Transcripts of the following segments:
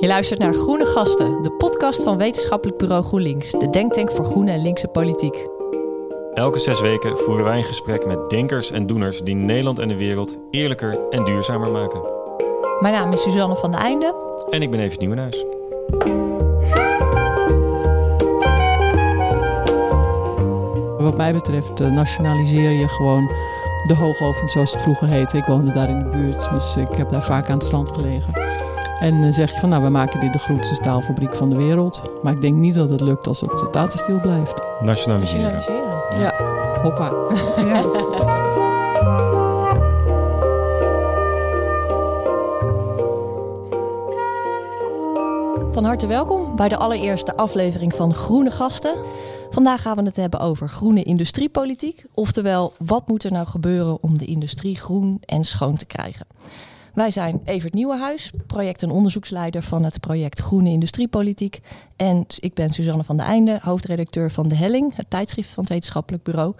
Je luistert naar Groene Gasten, de podcast van Wetenschappelijk Bureau GroenLinks, de denktank voor groene en linkse politiek. Elke zes weken voeren wij een gesprek met denkers en doeners die Nederland en de wereld eerlijker en duurzamer maken. Mijn naam is Suzanne van de Einde. En ik ben Evert Nieuwenhuis. Wat mij betreft eh, nationaliseer je gewoon de hoogoven zoals het vroeger heette. Ik woonde daar in de buurt, dus ik heb daar vaak aan het strand gelegen. En dan zeg je van nou, we maken dit de grootste staalfabriek van de wereld. Maar ik denk niet dat het lukt als het Tata blijft. Nationaliseren. Nationaliseren. Ja, hoppa. Ja. Van harte welkom bij de allereerste aflevering van Groene Gasten. Vandaag gaan we het hebben over groene industriepolitiek. Oftewel, wat moet er nou gebeuren om de industrie groen en schoon te krijgen? Wij zijn Evert Nieuwenhuis, project- en onderzoeksleider van het project Groene Industriepolitiek. En ik ben Suzanne van der Einde, hoofdredacteur van De Helling, het tijdschrift van het Wetenschappelijk Bureau.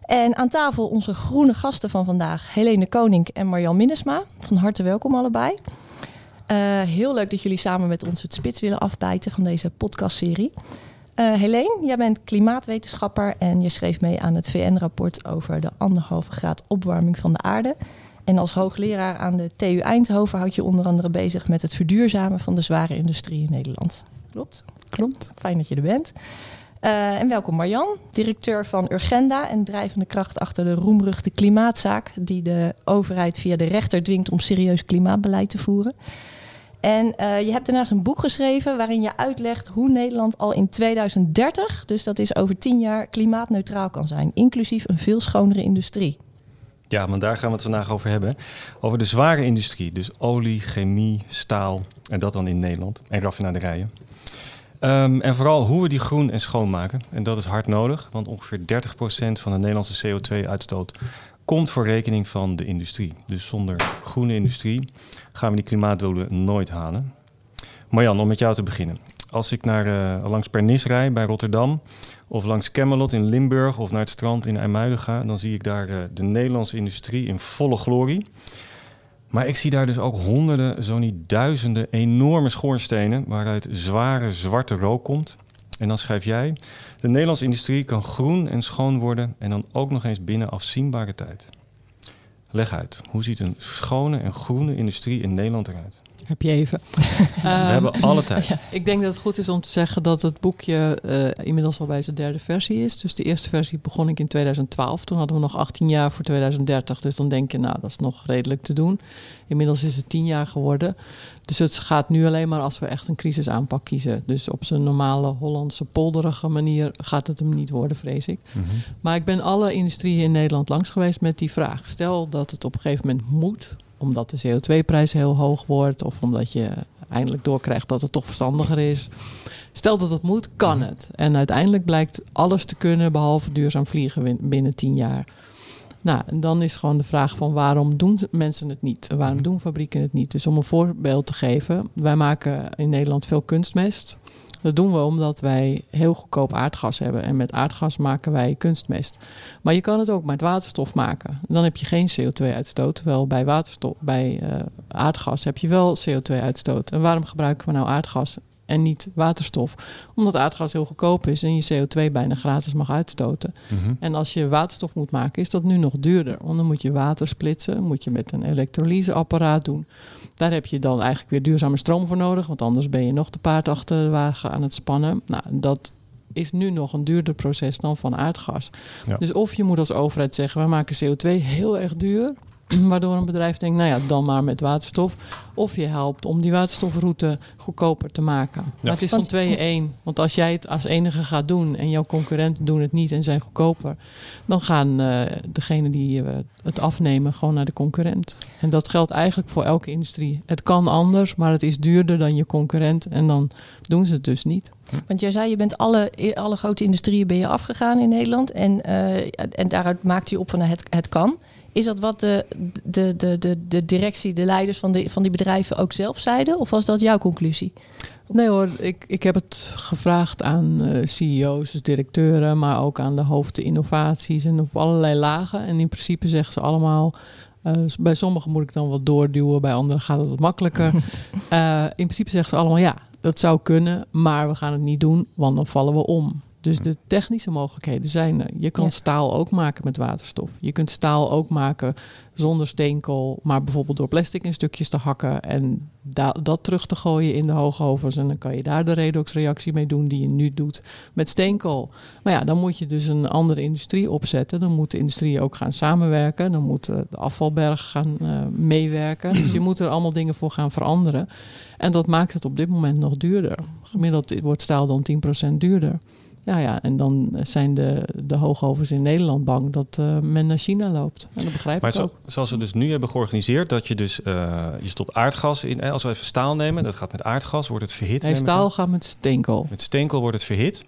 En aan tafel onze groene gasten van vandaag, Helene Koning en Marjan Minnesma. Van harte welkom allebei. Uh, heel leuk dat jullie samen met ons het spits willen afbijten van deze podcastserie. Uh, Helene, jij bent klimaatwetenschapper en je schreef mee aan het VN-rapport over de anderhalve graad opwarming van de aarde. En als hoogleraar aan de TU Eindhoven houd je onder andere bezig met het verduurzamen van de zware industrie in Nederland. Klopt? Klopt. Fijn dat je er bent. Uh, en welkom Marjan, directeur van Urgenda en drijvende kracht achter de roemruchte klimaatzaak, die de overheid via de rechter dwingt om serieus klimaatbeleid te voeren. En uh, je hebt daarnaast een boek geschreven waarin je uitlegt hoe Nederland al in 2030, dus dat is over tien jaar, klimaatneutraal kan zijn, inclusief een veel schonere industrie. Ja, want daar gaan we het vandaag over hebben. Over de zware industrie, dus olie, chemie, staal en dat dan in Nederland en raffinaderijen. Um, en vooral hoe we die groen en schoon maken. En dat is hard nodig, want ongeveer 30% van de Nederlandse CO2-uitstoot komt voor rekening van de industrie. Dus zonder groene industrie gaan we die klimaatdoelen nooit halen. Marjan, om met jou te beginnen. Als ik naar, uh, langs Pernis rij bij Rotterdam, of langs Camelot in Limburg of naar het strand in IJmuiden ga, dan zie ik daar uh, de Nederlandse industrie in volle glorie. Maar ik zie daar dus ook honderden, zo niet duizenden enorme schoorstenen waaruit zware zwarte rook komt. En dan schrijf jij, de Nederlandse industrie kan groen en schoon worden en dan ook nog eens binnen afzienbare tijd. Leg uit, hoe ziet een schone en groene industrie in Nederland eruit? Heb je even. We hebben alle tijd. Ik denk dat het goed is om te zeggen dat het boekje uh, inmiddels al bij zijn derde versie is. Dus de eerste versie begon ik in 2012. Toen hadden we nog 18 jaar voor 2030. Dus dan denk je, nou, dat is nog redelijk te doen. Inmiddels is het 10 jaar geworden. Dus het gaat nu alleen maar als we echt een crisisaanpak kiezen. Dus op zijn normale Hollandse polderige manier gaat het hem niet worden, vrees ik. Mm -hmm. Maar ik ben alle industrieën in Nederland langs geweest met die vraag. Stel dat het op een gegeven moment moet omdat de CO2-prijs heel hoog wordt of omdat je eindelijk doorkrijgt dat het toch verstandiger is. Stel dat het moet, kan het. En uiteindelijk blijkt alles te kunnen behalve duurzaam vliegen binnen tien jaar. Nou, en dan is gewoon de vraag van waarom doen mensen het niet? Waarom doen fabrieken het niet? Dus om een voorbeeld te geven, wij maken in Nederland veel kunstmest. Dat doen we omdat wij heel goedkoop aardgas hebben. En met aardgas maken wij kunstmest. Maar je kan het ook met waterstof maken. Dan heb je geen CO2-uitstoot. Terwijl bij, waterstof, bij uh, aardgas heb je wel CO2-uitstoot. En waarom gebruiken we nou aardgas en niet waterstof? Omdat aardgas heel goedkoop is en je CO2 bijna gratis mag uitstoten. Mm -hmm. En als je waterstof moet maken, is dat nu nog duurder. Want dan moet je water splitsen, moet je met een elektrolyseapparaat doen. Daar heb je dan eigenlijk weer duurzame stroom voor nodig, want anders ben je nog de paard achter de wagen aan het spannen. Nou, dat is nu nog een duurder proces dan van aardgas. Ja. Dus of je moet als overheid zeggen, we maken CO2 heel erg duur. Waardoor een bedrijf denkt, nou ja, dan maar met waterstof. Of je helpt om die waterstofroute goedkoper te maken. Ja. Maar het is van tweeën één. Want als jij het als enige gaat doen en jouw concurrenten doen het niet en zijn goedkoper, dan gaan uh, degenen die uh, het afnemen gewoon naar de concurrent. En dat geldt eigenlijk voor elke industrie. Het kan anders, maar het is duurder dan je concurrent en dan doen ze het dus niet. Want jij zei, je bent alle, alle grote industrieën ben je afgegaan in Nederland. En, uh, en daaruit maakt je op van het, het kan. Is dat wat de, de, de, de, de directie, de leiders van, de, van die bedrijven ook zelf zeiden? Of was dat jouw conclusie? Nee hoor, ik, ik heb het gevraagd aan uh, CEO's, dus directeuren, maar ook aan de hoofden innovaties en op allerlei lagen. En in principe zeggen ze allemaal, Uh, bij sommigen moet ik dan wat doorduwen, bij anderen gaat het wat makkelijker. uh, in principe zeggen ze allemaal ja, dat zou kunnen, maar we gaan het niet doen, want dan vallen we om. Dus de technische mogelijkheden zijn er. Je kan staal ook maken met waterstof. Je kunt staal ook maken zonder steenkool, maar bijvoorbeeld door plastic in stukjes te hakken en dat terug te gooien in de hoogovens. En dan kan je daar de redoxreactie mee doen die je nu doet met steenkool. Maar ja, dan moet je dus een andere industrie opzetten. Dan moet de industrie ook gaan samenwerken. Dan moet de afvalberg gaan uh, meewerken. Dus je moet er allemaal dingen voor gaan veranderen. En dat maakt het op dit moment nog duurder. Gemiddeld wordt staal dan 10% duurder. Ja, ja, en dan zijn de, de hoogovens in Nederland bang dat uh, men naar China loopt. En dat begrijp maar ik ook. zoals we dus nu hebben georganiseerd, dat je dus uh, je stopt aardgas in. Als we even staal nemen, dat gaat met aardgas, wordt het verhit. Nee, staal gaat met steenkool. Met steenkool wordt het verhit.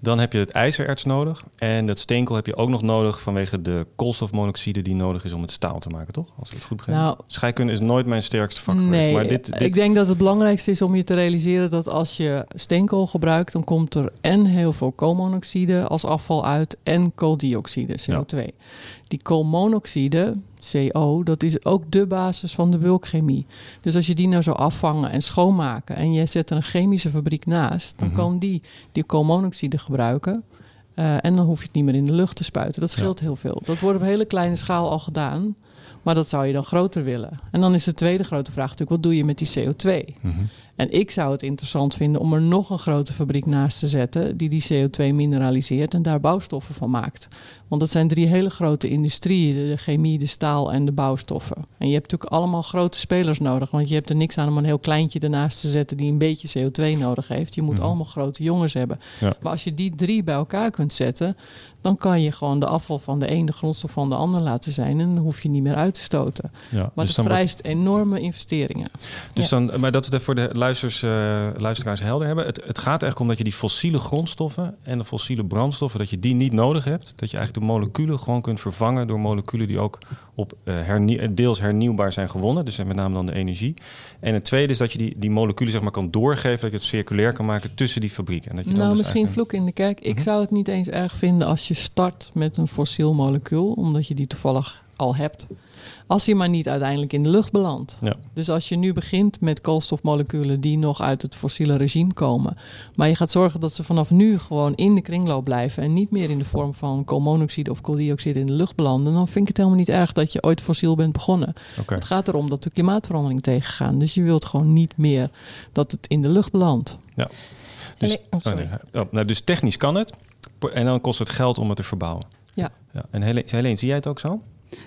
Dan heb je het ijzererts nodig. En dat steenkool heb je ook nog nodig vanwege de koolstofmonoxide die nodig is om het staal te maken, toch? Als ik het goed begrijp. Nou, Scheikunde is nooit mijn sterkste vak nee, geweest. Maar dit, dit... Ik denk dat het belangrijkste is om je te realiseren dat als je steenkool gebruikt, dan komt er en heel veel koolmonoxide als afval uit en kooldioxide, CO2. Die koolmonoxide, CO, dat is ook de basis van de bulkchemie. Dus als je die nou zou afvangen en schoonmaken en je zet er een chemische fabriek naast, dan mhm. kan die die koolmonoxide gebruiken. Uh, en dan hoef je het niet meer in de lucht te spuiten. Dat scheelt heel veel. Dat wordt op hele kleine schaal al gedaan. Maar dat zou je dan groter willen. En dan is de tweede grote vraag natuurlijk: wat doe je met die CO2? Mm en ik zou het interessant vinden om er nog een grote fabriek naast te zetten die die CO2 mineraliseert en daar bouwstoffen van maakt. Want dat zijn drie hele grote industrieën: de chemie, de staal en de bouwstoffen. En je hebt natuurlijk allemaal grote spelers nodig, want je hebt er niks aan om een heel kleintje ernaast te zetten die een beetje CO2 nodig heeft. Je moet mhm. allemaal grote jongens hebben. Maar als je die drie bij elkaar kunt zetten, dan kan je gewoon de afval van de een de grondstof van de ander laten zijn en dan hoef je niet meer uit te stoten. Ja, maar dus het vereist enorme investeringen. Dus dan, maar dat het voor de luisters, uh, luisteraars helder hebben. Het, het gaat eigenlijk om dat je die fossiele grondstoffen en de fossiele brandstoffen, dat je die niet nodig hebt. Dat je eigenlijk de moleculen gewoon kunt vervangen door moleculen die ook op uh, hernie deels hernieuwbaar zijn gewonnen. Dus met name dan de energie. En het tweede is dat je die, die moleculen zeg maar kan doorgeven, dat je het circulair kan maken tussen die fabrieken. En dat je nou, dus misschien vloek in de kerk. Ik mhm. zou het niet eens erg vinden als je start met een fossiel molecuul, omdat je die toevallig al hebt. Als hij maar niet uiteindelijk in de lucht belandt. Ja. Dus als je nu begint met koolstofmoleculen die nog uit het fossiele regime komen. Maar je gaat zorgen dat ze vanaf nu gewoon in de kringloop blijven. En niet meer in de vorm van koolmonoxide of kooldioxide in de lucht belanden. Dan vind ik het helemaal niet erg dat je ooit fossiel bent begonnen. Het gaat erom dat de klimaatverandering tegengaan. Dus je wilt gewoon niet meer dat het in de lucht belandt. Ja. Dus, oh, oh, nou, dus technisch kan het. En dan kost het geld om het te verbouwen. Ja. ja. En Helene, zie jij het ook zo?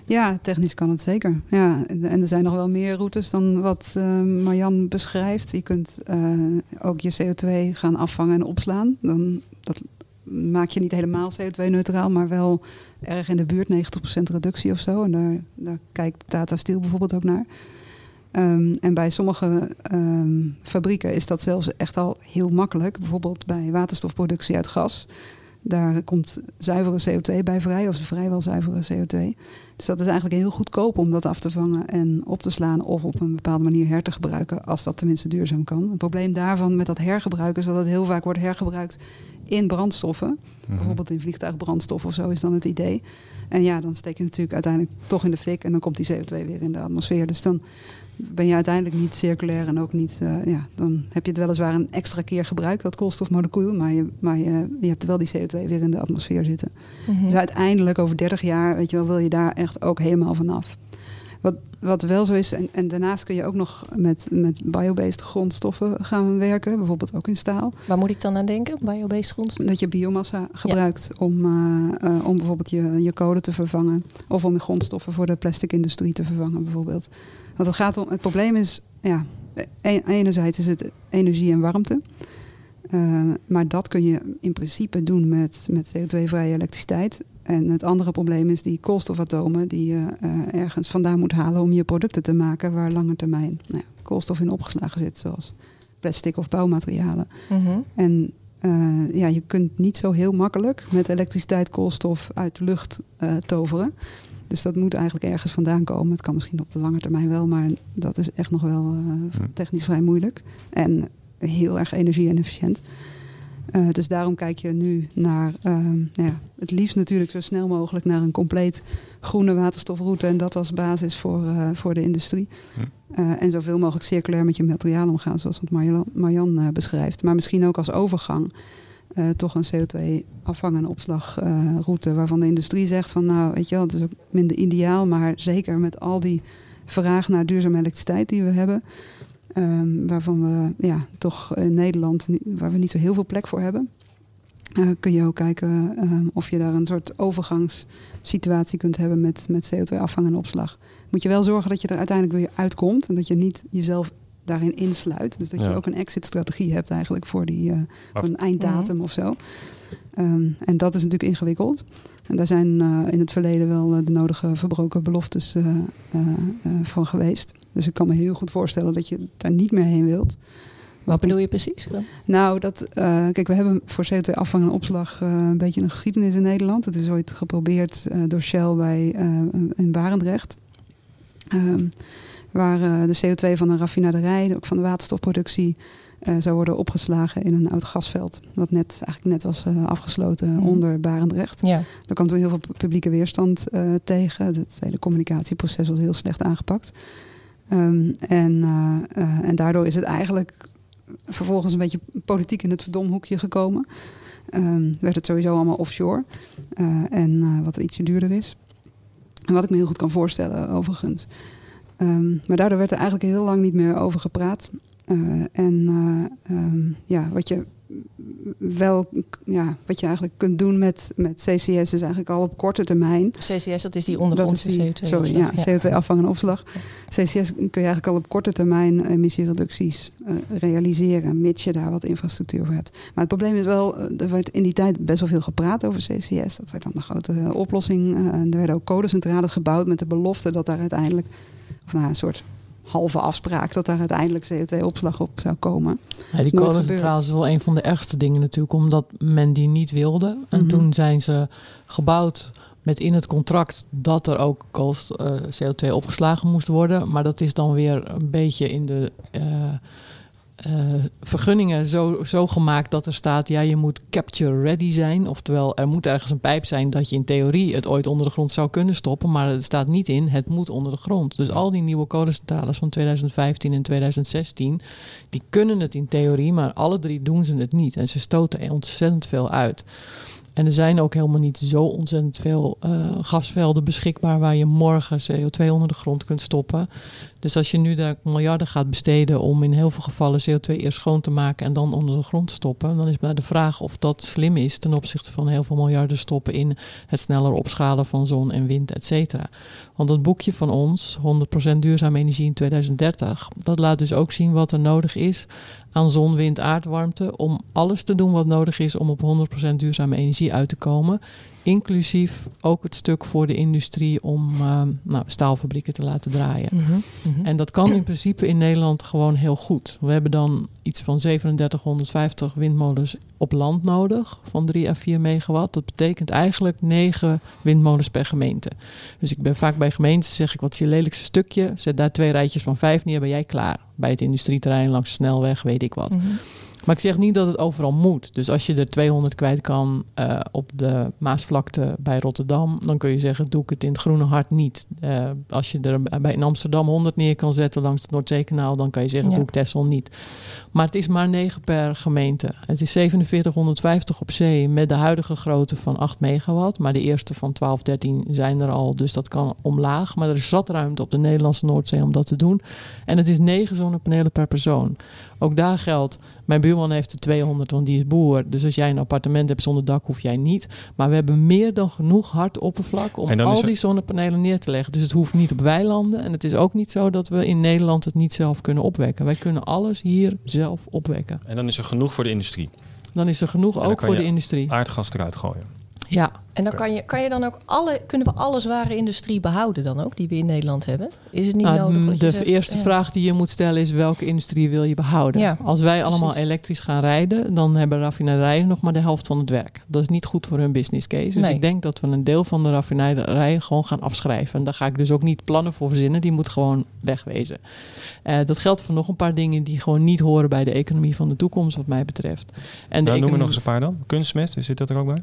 Ja, technisch kan het zeker. Ja, en er zijn nog wel meer routes dan wat uh, Marjan beschrijft. Je kunt uh, ook je CO2 gaan afvangen en opslaan. Dan, dat maak je niet helemaal CO2-neutraal, maar wel erg in de buurt, 90% reductie of zo. En daar, daar kijkt Tata Steel bijvoorbeeld ook naar. Um, en bij sommige um, fabrieken is dat zelfs echt al heel makkelijk. Bijvoorbeeld bij waterstofproductie uit gas. Daar komt zuivere CO2 bij vrij, of vrijwel zuivere CO2. Dus dat is eigenlijk heel goedkoop om dat af te vangen en op te slaan of op een bepaalde manier her te gebruiken, als dat tenminste duurzaam kan. Het probleem daarvan met dat hergebruiken is dat het heel vaak wordt hergebruikt in brandstoffen. Mhm. Bijvoorbeeld in vliegtuigbrandstof of zo is dan het idee. En ja, dan steek je natuurlijk uiteindelijk toch in de fik en dan komt die CO2 weer in de atmosfeer. Dus dan ben je uiteindelijk niet circulair en ook niet. Uh, ja, dan heb je het weliswaar een extra keer gebruikt, dat koolstofmolecuul, maar je, maar je, je hebt wel die CO2 weer in de atmosfeer zitten. Mhm. Dus uiteindelijk over 30 jaar, weet je wel, wil je daar echt ook helemaal vanaf. Wat, wat wel zo is, en, en daarnaast kun je ook nog met, met biobased grondstoffen gaan werken, bijvoorbeeld ook in staal. Waar moet ik dan aan denken, biobased grondstoffen? Dat je biomassa gebruikt om, uh, uh, om bijvoorbeeld je, je kolen te vervangen. Of om je grondstoffen voor de plastic industrie te vervangen bijvoorbeeld. Want het gaat om, het probleem is, ja, e-, enerzijds is het energie en warmte. Uh, maar dat kun je in principe doen met, met CO2-vrije elektriciteit. En het andere probleem is die koolstofatomen die je uh, ergens vandaan moet halen om je producten te maken waar lange termijn nou ja, koolstof in opgeslagen zit, zoals plastic of bouwmaterialen. Mm -hmm. En uh, ja, je kunt niet zo heel makkelijk met elektriciteit koolstof uit de lucht toveren. Dus dat moet eigenlijk ergens vandaan komen. Het kan misschien op de lange termijn wel, maar dat is echt nog wel uh, technisch vrij moeilijk. En heel erg energie en efficiënt. Uh, dus daarom kijk je nu naar, uh, nou ja, het liefst natuurlijk zo snel mogelijk naar een compleet groene waterstofroute. En dat als basis voor, uh, voor de industrie. En zoveel mogelijk circulair met je materiaal omgaan, zoals wat Marjan, Marjan beschrijft. Maar misschien ook als overgang. Toch een CO2-afvang- en opslagroute waarvan de industrie zegt van nou, weet je wel, het is ook minder ideaal, maar zeker met al die vraag naar duurzame elektriciteit die we hebben, Um, waarvan we ja, toch in Nederland, waar we niet zo heel veel plek voor hebben. Uh, kun je ook kijken um, of je daar een soort overgangssituatie kunt hebben met, met CO2-afvang en opslag. Moet je wel zorgen dat je er uiteindelijk weer uitkomt en dat je niet jezelf daarin insluit. Dus dat je ook een exit-strategie hebt eigenlijk voor, die, uh, voor een einddatum mm of zo. Um, en dat is natuurlijk ingewikkeld. En daar zijn uh, in het verleden wel de nodige verbroken beloftes van geweest. Dus ik kan me heel goed voorstellen dat je daar niet meer heen wilt. Wat bedoel je precies dan? Nou, dat, uh, kijk, we hebben voor CO2-afvang en opslag uh, een beetje een geschiedenis in Nederland. Het is ooit geprobeerd uh, door Shell bij, in Barendrecht. Um, waar de CO2 van een raffinaderij, ook van de waterstofproductie, zou worden opgeslagen in een oud gasveld. Wat net, eigenlijk net was afgesloten mm. onder Barendrecht. Ja. Daar kwam toen heel veel publieke weerstand tegen. Het hele communicatieproces was heel slecht aangepakt. Um, en, en daardoor is het eigenlijk vervolgens een beetje politiek in het verdomhoekje gekomen. Um, werd het sowieso allemaal offshore. En wat ietsje duurder is. En wat ik me heel goed kan voorstellen, overigens. Um, maar daardoor werd er eigenlijk heel lang niet meer over gepraat. en ja, wat je wel, ja, wat je eigenlijk kunt doen met, met CCS is eigenlijk al op korte termijn. CCS, dat is die ondergrondse CO2. Sorry, ja, CO2-afvang en opslag. CCS kun je eigenlijk al op korte termijn emissiereducties uh, realiseren, mits je daar wat infrastructuur voor hebt. Maar het probleem is wel, eh, er werd in die tijd best wel veel gepraat over CCS. Dat werd dan de grote oplossing. Uh, er werden ook codecentrales gebouwd met de belofte dat daar uiteindelijk, of nou, een soort halve afspraak dat daar uiteindelijk CO2-opslag op zou komen. Ja, die kolencentrale is wel een van de ergste dingen natuurlijk, omdat men die niet wilde. En mhm. toen zijn ze gebouwd met in het contract dat er ook koolst, uh, CO2 opgeslagen moest worden. Maar dat is dan weer een beetje in de uh, uh, vergunningen zo, zo gemaakt dat er staat: ja, je moet capture ready zijn. Oftewel, er moet ergens een pijp zijn dat je in theorie het ooit onder de grond zou kunnen stoppen. Maar er staat niet in: het moet onder de grond. Dus al die nieuwe kolencentrales van 2015 en 2016, die kunnen het in theorie, maar alle drie doen ze het niet. En ze stoten ontzettend veel uit. En er zijn ook helemaal niet zo ontzettend veel uh, gasvelden beschikbaar waar je morgen CO2 onder de grond kunt stoppen. Dus als je nu daar miljarden gaat besteden om in heel veel gevallen CO2 eerst schoon te maken en dan onder de grond te stoppen, dan is maar de vraag of dat slim is ten opzichte van heel veel miljarden stoppen in het sneller opschalen van zon en wind, et cetera. Want dat boekje van ons, 100% duurzame energie in 2030, dat laat dus ook zien wat er nodig is aan zon, wind, aardwarmte om alles te doen wat nodig is om op 100% duurzame energie uit te komen. Inclusief ook het stuk voor de industrie om uh, nou, staalfabrieken te laten draaien. Mhm, mhm. En dat kan in principe in Nederland gewoon heel goed. We hebben dan iets van 3750 windmolens op land nodig van 3 à 4 megawatt. Dat betekent eigenlijk 9 windmolens per gemeente. Dus ik ben vaak bij gemeentes, zeg ik wat is je lelijkste stukje? Zet daar twee rijtjes van vijf neer, ben jij klaar. Bij het industrieterrein langs de snelweg, weet ik wat. Mhm. Maar ik zeg niet dat het overal moet. Dus als je er 200 kwijt kan uh, op de Maasvlakte bij Rotterdam, dan kun je zeggen: doe ik het in het Groene Hart niet. Uh, als je er bij in Amsterdam 100 neer kan zetten langs het Noordzeekanaal, dan kan je zeggen: ja. doe ik Texel niet. Maar het is maar 9 per gemeente. Het is 4750 op zee met de huidige grootte van 8 megawatt. Maar de eerste van 12, 13 zijn er al, dus dat kan omlaag. Maar er is zat ruimte op de Nederlandse Noordzee om dat te doen. En het is 9 zonnepanelen per persoon. Ook daar geldt, mijn buurman heeft er 200, want die is boer. Dus als jij een appartement hebt zonder dak, hoef jij niet. Maar we hebben meer dan genoeg hard oppervlak om al die zonnepanelen neer te leggen. Dus het hoeft niet op weilanden. En het is ook niet zo dat we in Nederland het niet zelf kunnen opwekken. Wij kunnen alles hier zelf opwekken. En dan is er genoeg voor de industrie. Dan is er genoeg ook voor de industrie. Aardgas eruit gooien. Ja, En dan kan je, kan je dan ook alle, kunnen we alle zware industrie behouden dan ook, die we in Nederland hebben? Is het niet Nou, nodig? mm, de zegt? eerste Ja. vraag die je moet stellen is welke industrie wil je behouden? Ja, Als wij allemaal elektrisch gaan rijden, dan hebben raffinaderijen nog maar de helft van het werk. Dat is niet goed voor hun business case. Dus Nee. ik denk dat we een deel van de raffinaderijen gewoon gaan afschrijven. En daar ga ik dus ook niet plannen voor verzinnen. Die moet gewoon wegwezen. Eh, dat geldt voor nog een paar dingen die gewoon niet horen bij de economie van de toekomst, wat mij betreft. En de Nou, noem er nog eens een paar dan. Kunstmest, zit dat er ook bij?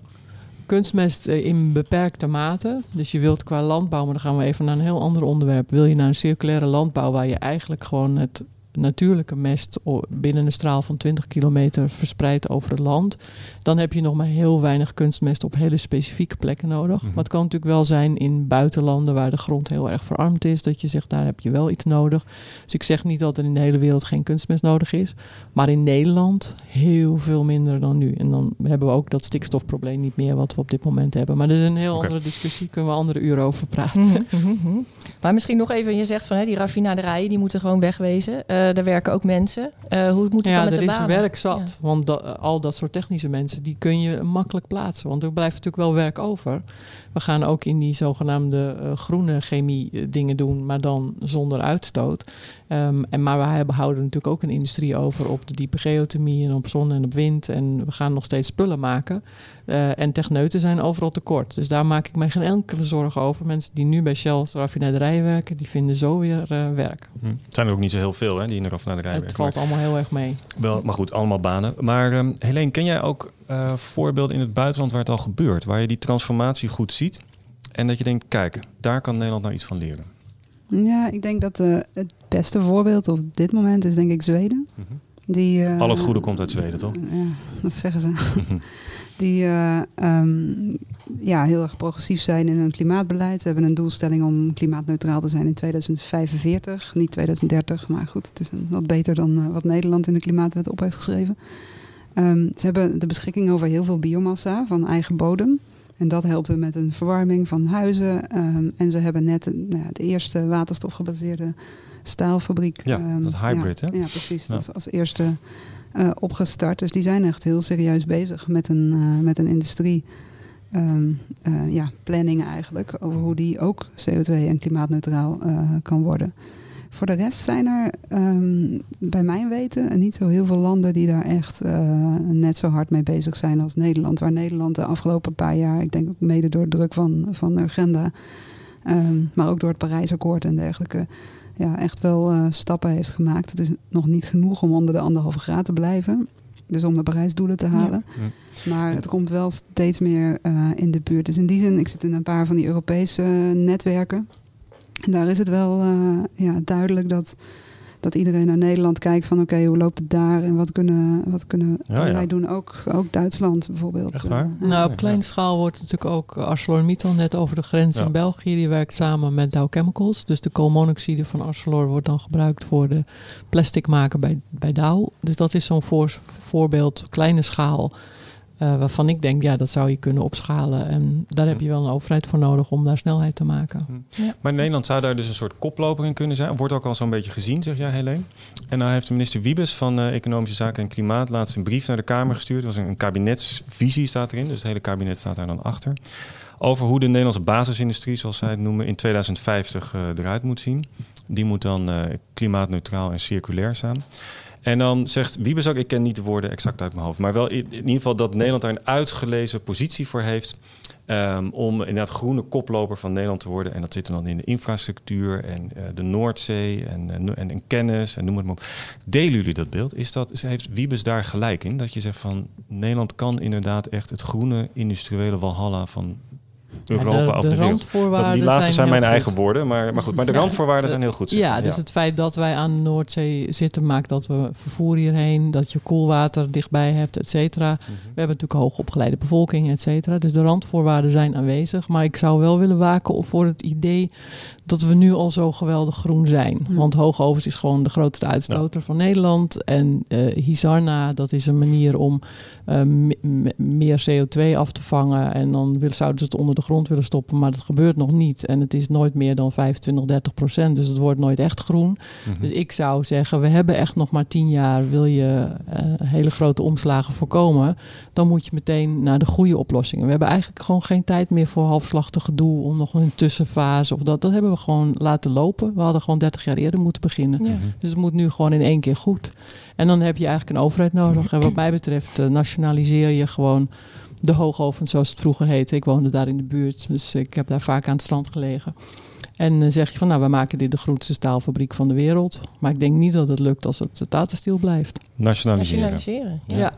Kunstmest eh, in beperkte mate. Dus je wilt qua landbouw, maar dan gaan we even naar een heel ander onderwerp. Wil je naar een circulaire landbouw waar je eigenlijk gewoon het natuurlijke mest binnen een straal van 20 kilometer verspreidt over het land, dan heb je nog maar heel weinig kunstmest op hele specifieke plekken nodig. Mhm. Maar het kan natuurlijk wel zijn in buitenlanden waar de grond heel erg verarmd is, dat je zegt daar heb je wel iets nodig. Dus ik zeg niet dat er in de hele wereld geen kunstmest nodig is, maar in Nederland heel veel minder dan nu. En dan hebben we ook dat stikstofprobleem niet meer wat we op dit moment hebben. Maar dat is een heel andere discussie, kunnen we andere uren over praten. Mhm, mhm, mhm. Maar misschien nog even, je zegt van hè, die raffinaderijen die moeten gewoon wegwezen. Eh daar werken ook mensen. Eh, hoe moet het Ja, dan met er de is banen? werk zat. Want da- al dat soort technische mensen, die kun je makkelijk plaatsen. Want er blijft natuurlijk wel werk over. We gaan ook in die zogenaamde eh, groene chemie eh, dingen doen, maar dan zonder uitstoot. Ehm, en, maar we hebben, houden natuurlijk ook een industrie over op de diepe geothermie en op zon en op wind. En we gaan nog steeds spullen maken. Eh, en techneuten zijn overal tekort. Dus daar maak ik mij geen enkele zorgen over. Mensen die nu bij Shell's raffinaderijen werken, die vinden zo weer eh, werk. Hm. Het zijn er ook niet zo heel veel hè, die in de raffinaderij Het werken. valt allemaal heel erg mee. Wel, maar goed, allemaal banen. Maar um, Helene, ken jij ook eh, voorbeelden in het buitenland waar het al gebeurt? Waar je die transformatie goed ziet en dat je denkt, kijk, daar kan Nederland nou iets van leren. Ja, ik denk dat eh, het beste voorbeeld op dit moment is denk ik Zweden. Mhm. Die, eh, Al het goede komt uit Zweden, toch? Ja, dat zeggen ze. Die eh, ehm, ja, heel erg progressief zijn in hun klimaatbeleid. Ze hebben een doelstelling om klimaatneutraal te zijn in 2045. Niet 2030, maar goed, het is een, wat beter dan wat Nederland in de klimaatwet op heeft geschreven. Ehm, ze hebben de beschikking over heel veel biomassa van eigen bodem. En dat helpt hem met een verwarming van huizen. Ehm, en ze hebben net een, nou ja, de eerste waterstofgebaseerde staalfabriek. Ja, ehm, dat hybrid, ja, hè? Ja, precies. Ja. Als, als eerste eh, opgestart. Dus die zijn echt heel serieus bezig met een, eh, met een industrie. ehm, eh, ja, planning eigenlijk. Over hoe die ook CO2 en klimaatneutraal eh, kan worden. Voor de rest zijn er ehm, bij mijn weten niet zo heel veel landen die daar echt eh, net zo hard mee bezig zijn als Nederland. Waar Nederland de afgelopen paar jaar, ik denk ook mede door druk van, van de agenda, ehm, maar ook door het Parijsakkoord en dergelijke, ja, echt wel eh, stappen heeft gemaakt. Het is nog niet genoeg om onder de anderhalve graad te blijven. Dus om de Parijsdoelen te halen. Maar het komt wel steeds meer eh, in de buurt. Dus in die zin, ik zit in een paar van die Europese netwerken. En daar is het wel eh, ja, duidelijk dat, dat iedereen naar Nederland kijkt van oké, hoe loopt het daar en wat kunnen, wat kunnen, Ja, kunnen ja. wij doen? Ook, ook Duitsland bijvoorbeeld. Echt waar? Eh, Nou, op Ja. kleine schaal wordt natuurlijk ook ArcelorMittal net over de grens Ja. in België. Die werkt samen met Dow Chemicals. Dus de koolmonoxide van Arcelor wordt dan gebruikt voor de plastic maken bij, bij Dow. Dus dat is zo'n voor, voorbeeld, kleine schaal. Eh, waarvan ik denk, ja, dat zou je kunnen opschalen. En daar heb je wel een overheid voor nodig om daar snelheid te maken. Maar Nederland zou daar dus een soort koploper in kunnen zijn. Wordt ook al zo'n beetje gezien, zeg jij, Helene. En nou heeft de minister Wiebes van eh, Economische Zaken en Klimaat laatst een brief naar de Kamer gestuurd. Dat was een, een kabinetsvisie staat erin, dus het hele kabinet staat daar dan achter. Over hoe de Nederlandse basisindustrie, zoals zij het noemen, in 2050 eh, eruit moet zien. Die moet dan eh, klimaatneutraal en circulair staan. En dan zegt Wiebes ook, ik ken niet de woorden exact uit mijn hoofd, maar wel in, in ieder geval dat Nederland daar een uitgelezen positie voor heeft. ehm, om inderdaad groene koploper van Nederland te worden. En dat zit dan in de infrastructuur en eh, de Noordzee en, en, en, en kennis en noem het maar op. Delen jullie dat beeld? Is dat, heeft Wiebes daar gelijk in? Dat je zegt van Nederland kan inderdaad echt het groene industriële walhalla van Europa de, randvoorwaarden die laatste zijn, mijn goed. eigen woorden, maar, maar goed. Maar de Ja, randvoorwaarden zijn heel goed. zeg Ja, dus het feit dat wij aan de Noordzee zitten maakt dat we vervoer hierheen, dat je koelwater dichtbij hebt, et cetera. Mhm. We hebben natuurlijk hoogopgeleide bevolking, et cetera. Dus de randvoorwaarden zijn aanwezig. Maar ik zou wel willen waken voor het idee dat we nu al zo geweldig groen zijn. Hm. Want hoogovens is gewoon de grootste uitstoter van Nederland. En eh Hisarna, dat is een manier om eh, me- me- meer CO2 af te vangen. En dan wil, zouden ze het onder de grond willen stoppen, maar dat gebeurt nog niet. En het is nooit meer dan 25, 30 procent. Dus het wordt nooit echt groen. Mhm. Dus ik zou zeggen, we hebben echt nog maar tien jaar. Wil je eh, hele grote omslagen voorkomen, dan moet je meteen naar de goede oplossingen. We hebben eigenlijk gewoon geen tijd meer voor halfslachtig gedoe om nog een tussenfase of dat. Dat hebben we gewoon laten lopen. We hadden gewoon 30 jaar eerder moeten beginnen. Ja. Mhm. Dus het moet nu gewoon in één keer goed. En dan heb je eigenlijk een overheid nodig. En wat mij betreft eh, nationaliseer je gewoon de hoogovens zoals het vroeger heette. Ik woonde daar in de buurt, dus ik heb daar vaak aan het strand gelegen. En eh, zeg je van, nou, we maken dit de grootste staalfabriek van de wereld. Maar ik denk niet dat het lukt als het Tata Steel blijft. Nationaliseren. Nationaliseren. Ja. Ja,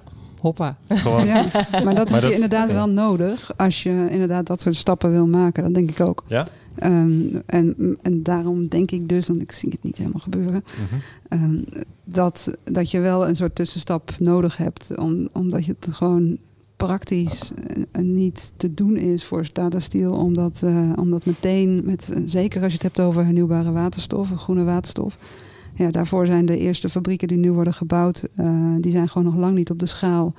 hoppa. Gewoon. Ja, maar dat heb dat- je inderdaad wel nodig als je inderdaad dat soort stappen wil maken. Dat denk ik ook. Ja? Ehm, en, en daarom denk ik dus, want ik zie het niet helemaal gebeuren, Mhm. ehm, dat, dat je wel een soort tussenstap nodig hebt. Om, omdat je het gewoon praktisch eh, niet te doen is voor Tata Steel. Omdat, eh, omdat meteen, met, zeker als je het hebt over hernieuwbare waterstof, groene waterstof. Ja, daarvoor zijn de eerste fabrieken die nu worden gebouwd, eh, die zijn gewoon nog lang niet op de schaal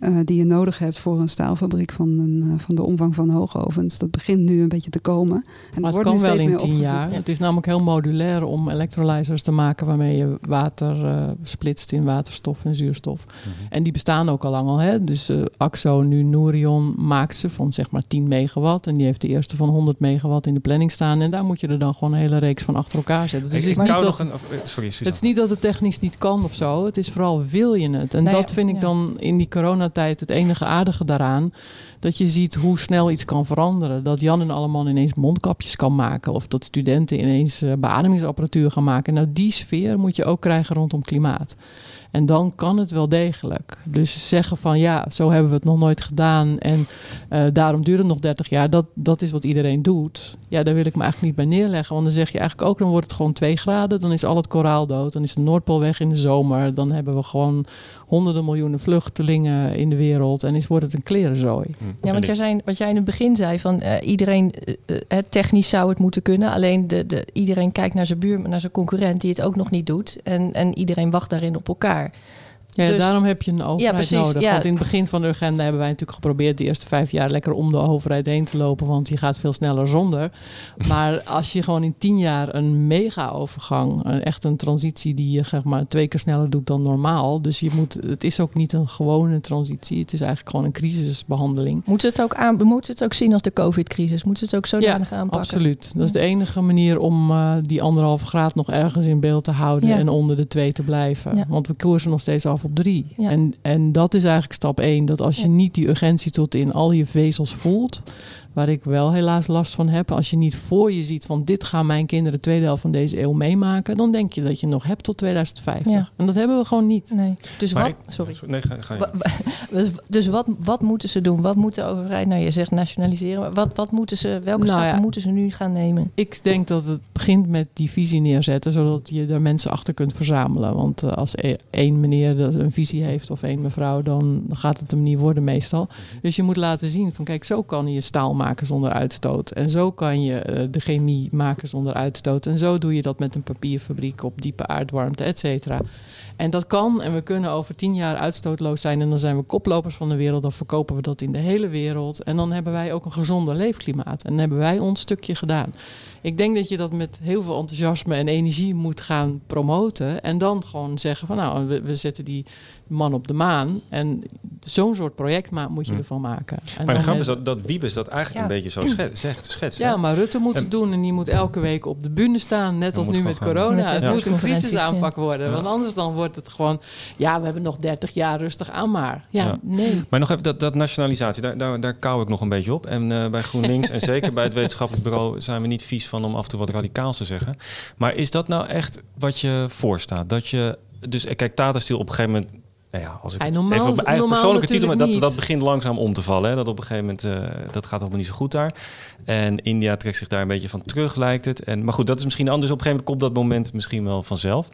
eh, die je nodig hebt voor een staalfabriek van, een, eh, van de omvang van hoogovens. Dat begint nu een beetje te komen. En Maar het wordt kan nu wel steeds in meer tien opgezocht. jaar. Het is namelijk heel modulair om electrolyzers te maken waarmee je water eh, splitst in waterstof en zuurstof. Mhm. En die bestaan ook al lang al. Hè? Dus eh, Axo, nu Nourion, maakt ze van zeg maar 10 megawatt. En die heeft de eerste van 100 megawatt in de planning staan. En daar moet je er dan gewoon een hele reeks van achter elkaar zetten. Dus ik, het is, ik niet kou dat, nog een... of- eh, Sorry, Suzanne. het is niet dat het technisch niet kan of zo. Het is vooral wil je het. En Nou dat vind ik dan in die coronatijd het enige aardige daaraan. Dat je ziet hoe snel iets kan veranderen. Dat Jan en allemaal ineens mondkapjes kan maken. Of dat studenten ineens eh, beademingsapparatuur gaan maken. Nou, die sfeer moet je ook krijgen rondom klimaat. En dan kan het wel degelijk. Dus zeggen van ja, zo hebben we het nog nooit gedaan. En eh, daarom duurt het nog 30 jaar. Dat, dat is wat iedereen doet. Ja, daar wil ik me eigenlijk niet bij neerleggen. Want dan zeg je eigenlijk ook, dan wordt het gewoon 2 graden. Dan is al het koraal dood. Dan is de Noordpool weg in de zomer. Dan hebben we gewoon honderden miljoenen vluchtelingen in de wereld. En is, wordt het een klerenzooi. Hm. Ja, want jij zei, wat jij in het begin zei, van eh, iedereen, het technisch zou het moeten kunnen. Alleen de, de, iedereen kijkt naar zijn buur, naar zijn concurrent die het ook nog niet doet. En, en iedereen wacht daarin op elkaar. Ja, Dus- daarom heb je een overheid nodig. ja. Want in het begin van de agenda hebben wij natuurlijk geprobeerd de eerste vijf jaar lekker om de overheid heen te lopen, want je gaat veel sneller zonder. Maar als je gewoon in tien jaar een mega-overgang, een- echt een transitie die je zeg maar twee keer sneller doet dan normaal. Dus je moet, het is ook niet een gewone transitie. Het is eigenlijk gewoon een crisisbehandeling. Moeten ze het ook, aan, moeten ze het ook zien als de COVID-crisis? Moeten ze het ook zodanig aanpakken? Absoluut. Dat is de enige manier om eh, die anderhalve graad nog ergens in beeld te houden Ja. en onder de twee te blijven. Ja. Want we koersen nog steeds af op drie. Ja. En, en dat is eigenlijk stap één. Dat als je niet die urgentie tot in al je vezels voelt, waar ik wel helaas last van heb. Als je niet voor je ziet van dit gaan mijn kinderen de tweede helft van deze eeuw meemaken, dan denk je dat je nog hebt tot 2050. Ja. En dat hebben we gewoon niet. Nee. Dus Maar wat, ik- sorry. Nee, ga, ga je. Dus, dus wat, wat moeten ze doen? Wat moet de overheid, nou je zegt nationaliseren, wat, wat moeten ze, welke Nou stappen ja. moeten ze nu gaan nemen? Ik denk dat het begint met die visie neerzetten, zodat je daar mensen achter kunt verzamelen. Want eh, als e- één meneer dat een visie heeft of één mevrouw, dan gaat het hem niet worden meestal. Dus je moet laten zien van kijk, zo kan je staal maken zonder uitstoot. En zo kan je eh, de chemie maken zonder uitstoot. En zo doe je dat met een papierfabriek op diepe aardwarmte, et cetera. En dat kan en we kunnen over tien jaar uitstootloos zijn en dan zijn we koplopers van de wereld. Dan verkopen we dat in de hele wereld. En dan hebben wij ook een gezonder leefklimaat. En dan hebben wij ons stukje gedaan. Ik denk dat je dat met heel veel enthousiasme en energie moet gaan promoten. En dan gewoon zeggen van nou, we, we zetten die man op de maan. En zo'n soort project moet je Hm. ervan maken. En Maar de dan grap is dat, dat Wiebes dat eigenlijk Ja. een beetje zo schet, zegt, schetst. hè? ja, maar Rutte moet En- het doen en die moet elke week op de bühne staan. Net als nu met corona. Met het moet een crisisaanpak worden. Ja. Want anders dan wordt het gewoon... Ja, we hebben nog 30 jaar rustig aan maar. Ja, Ja. nee. Maar nog even dat, dat nationalisatie, daar, daar, daar kou ik nog een beetje op. En eh, bij GroenLinks en zeker bij het wetenschappelijk bureau zijn we niet vies van om af en toe wat radicaals te zeggen. Maar is dat nou echt wat je voorstaat? Dat je, dus eh, kijk, Tata Steel op een gegeven moment nou ja, als ik Ja, het normaal- even op mijn eigen persoonlijke titel, maar dat, dat begint langzaam om te vallen. Hè? Dat op een gegeven moment, eh, dat gaat allemaal niet zo goed daar. En India trekt zich daar een beetje van terug, lijkt het. En, maar goed, dat is misschien anders. Op een gegeven moment komt dat moment misschien wel vanzelf.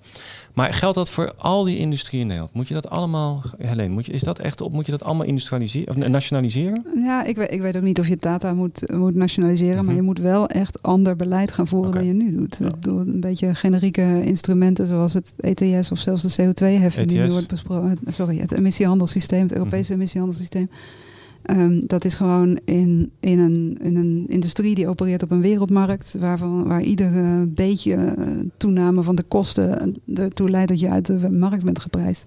Maar geldt dat voor al die industrie in Nederland? Moet je dat allemaal, Helene, moet je, is dat echt op? Moet je dat allemaal industrialiseren of nationaliseren? Ja, ik weet, ik weet ook niet of je data moet, moet nationaliseren, Mhm. maar je moet wel echt ander beleid gaan voeren dan je nu doet. Ja. Door een beetje generieke instrumenten zoals het ETS of zelfs de CO2-heffing die nu ETS. wordt besproken. Sorry, het emissiehandelssysteem, het Europese emissiehandelssysteem. Ehm, dat is gewoon in, in, een, in een industrie die opereert op een wereldmarkt, waarvan, waar ieder beetje eh, toename van de kosten ertoe leidt dat je uit de markt bent geprijsd.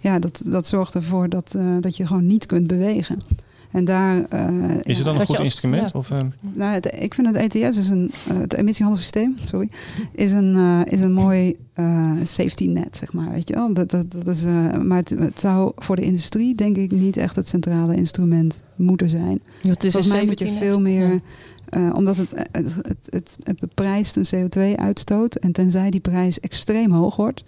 Ja, dat, dat zorgt ervoor dat, eh, dat je gewoon niet kunt bewegen. En daar. eh, Is het dan een goed als- instrument? ja. Of, eh, nou, het- ik vind het ETS is een, eh, het emissiehandelssysteem, sorry, is een, eh, is een mooi eh, safety net, zeg maar. Weet je wel? Dat, dat, dat is, eh, maar het, het zou voor de industrie, denk ik, niet echt het centrale instrument moeten zijn. Ja, het is Volgens mij een moet je 17 veel meer, Ja. eh, omdat het, het, het, het, het beprijst een CO2-uitstoot. En tenzij die prijs extreem hoog wordt,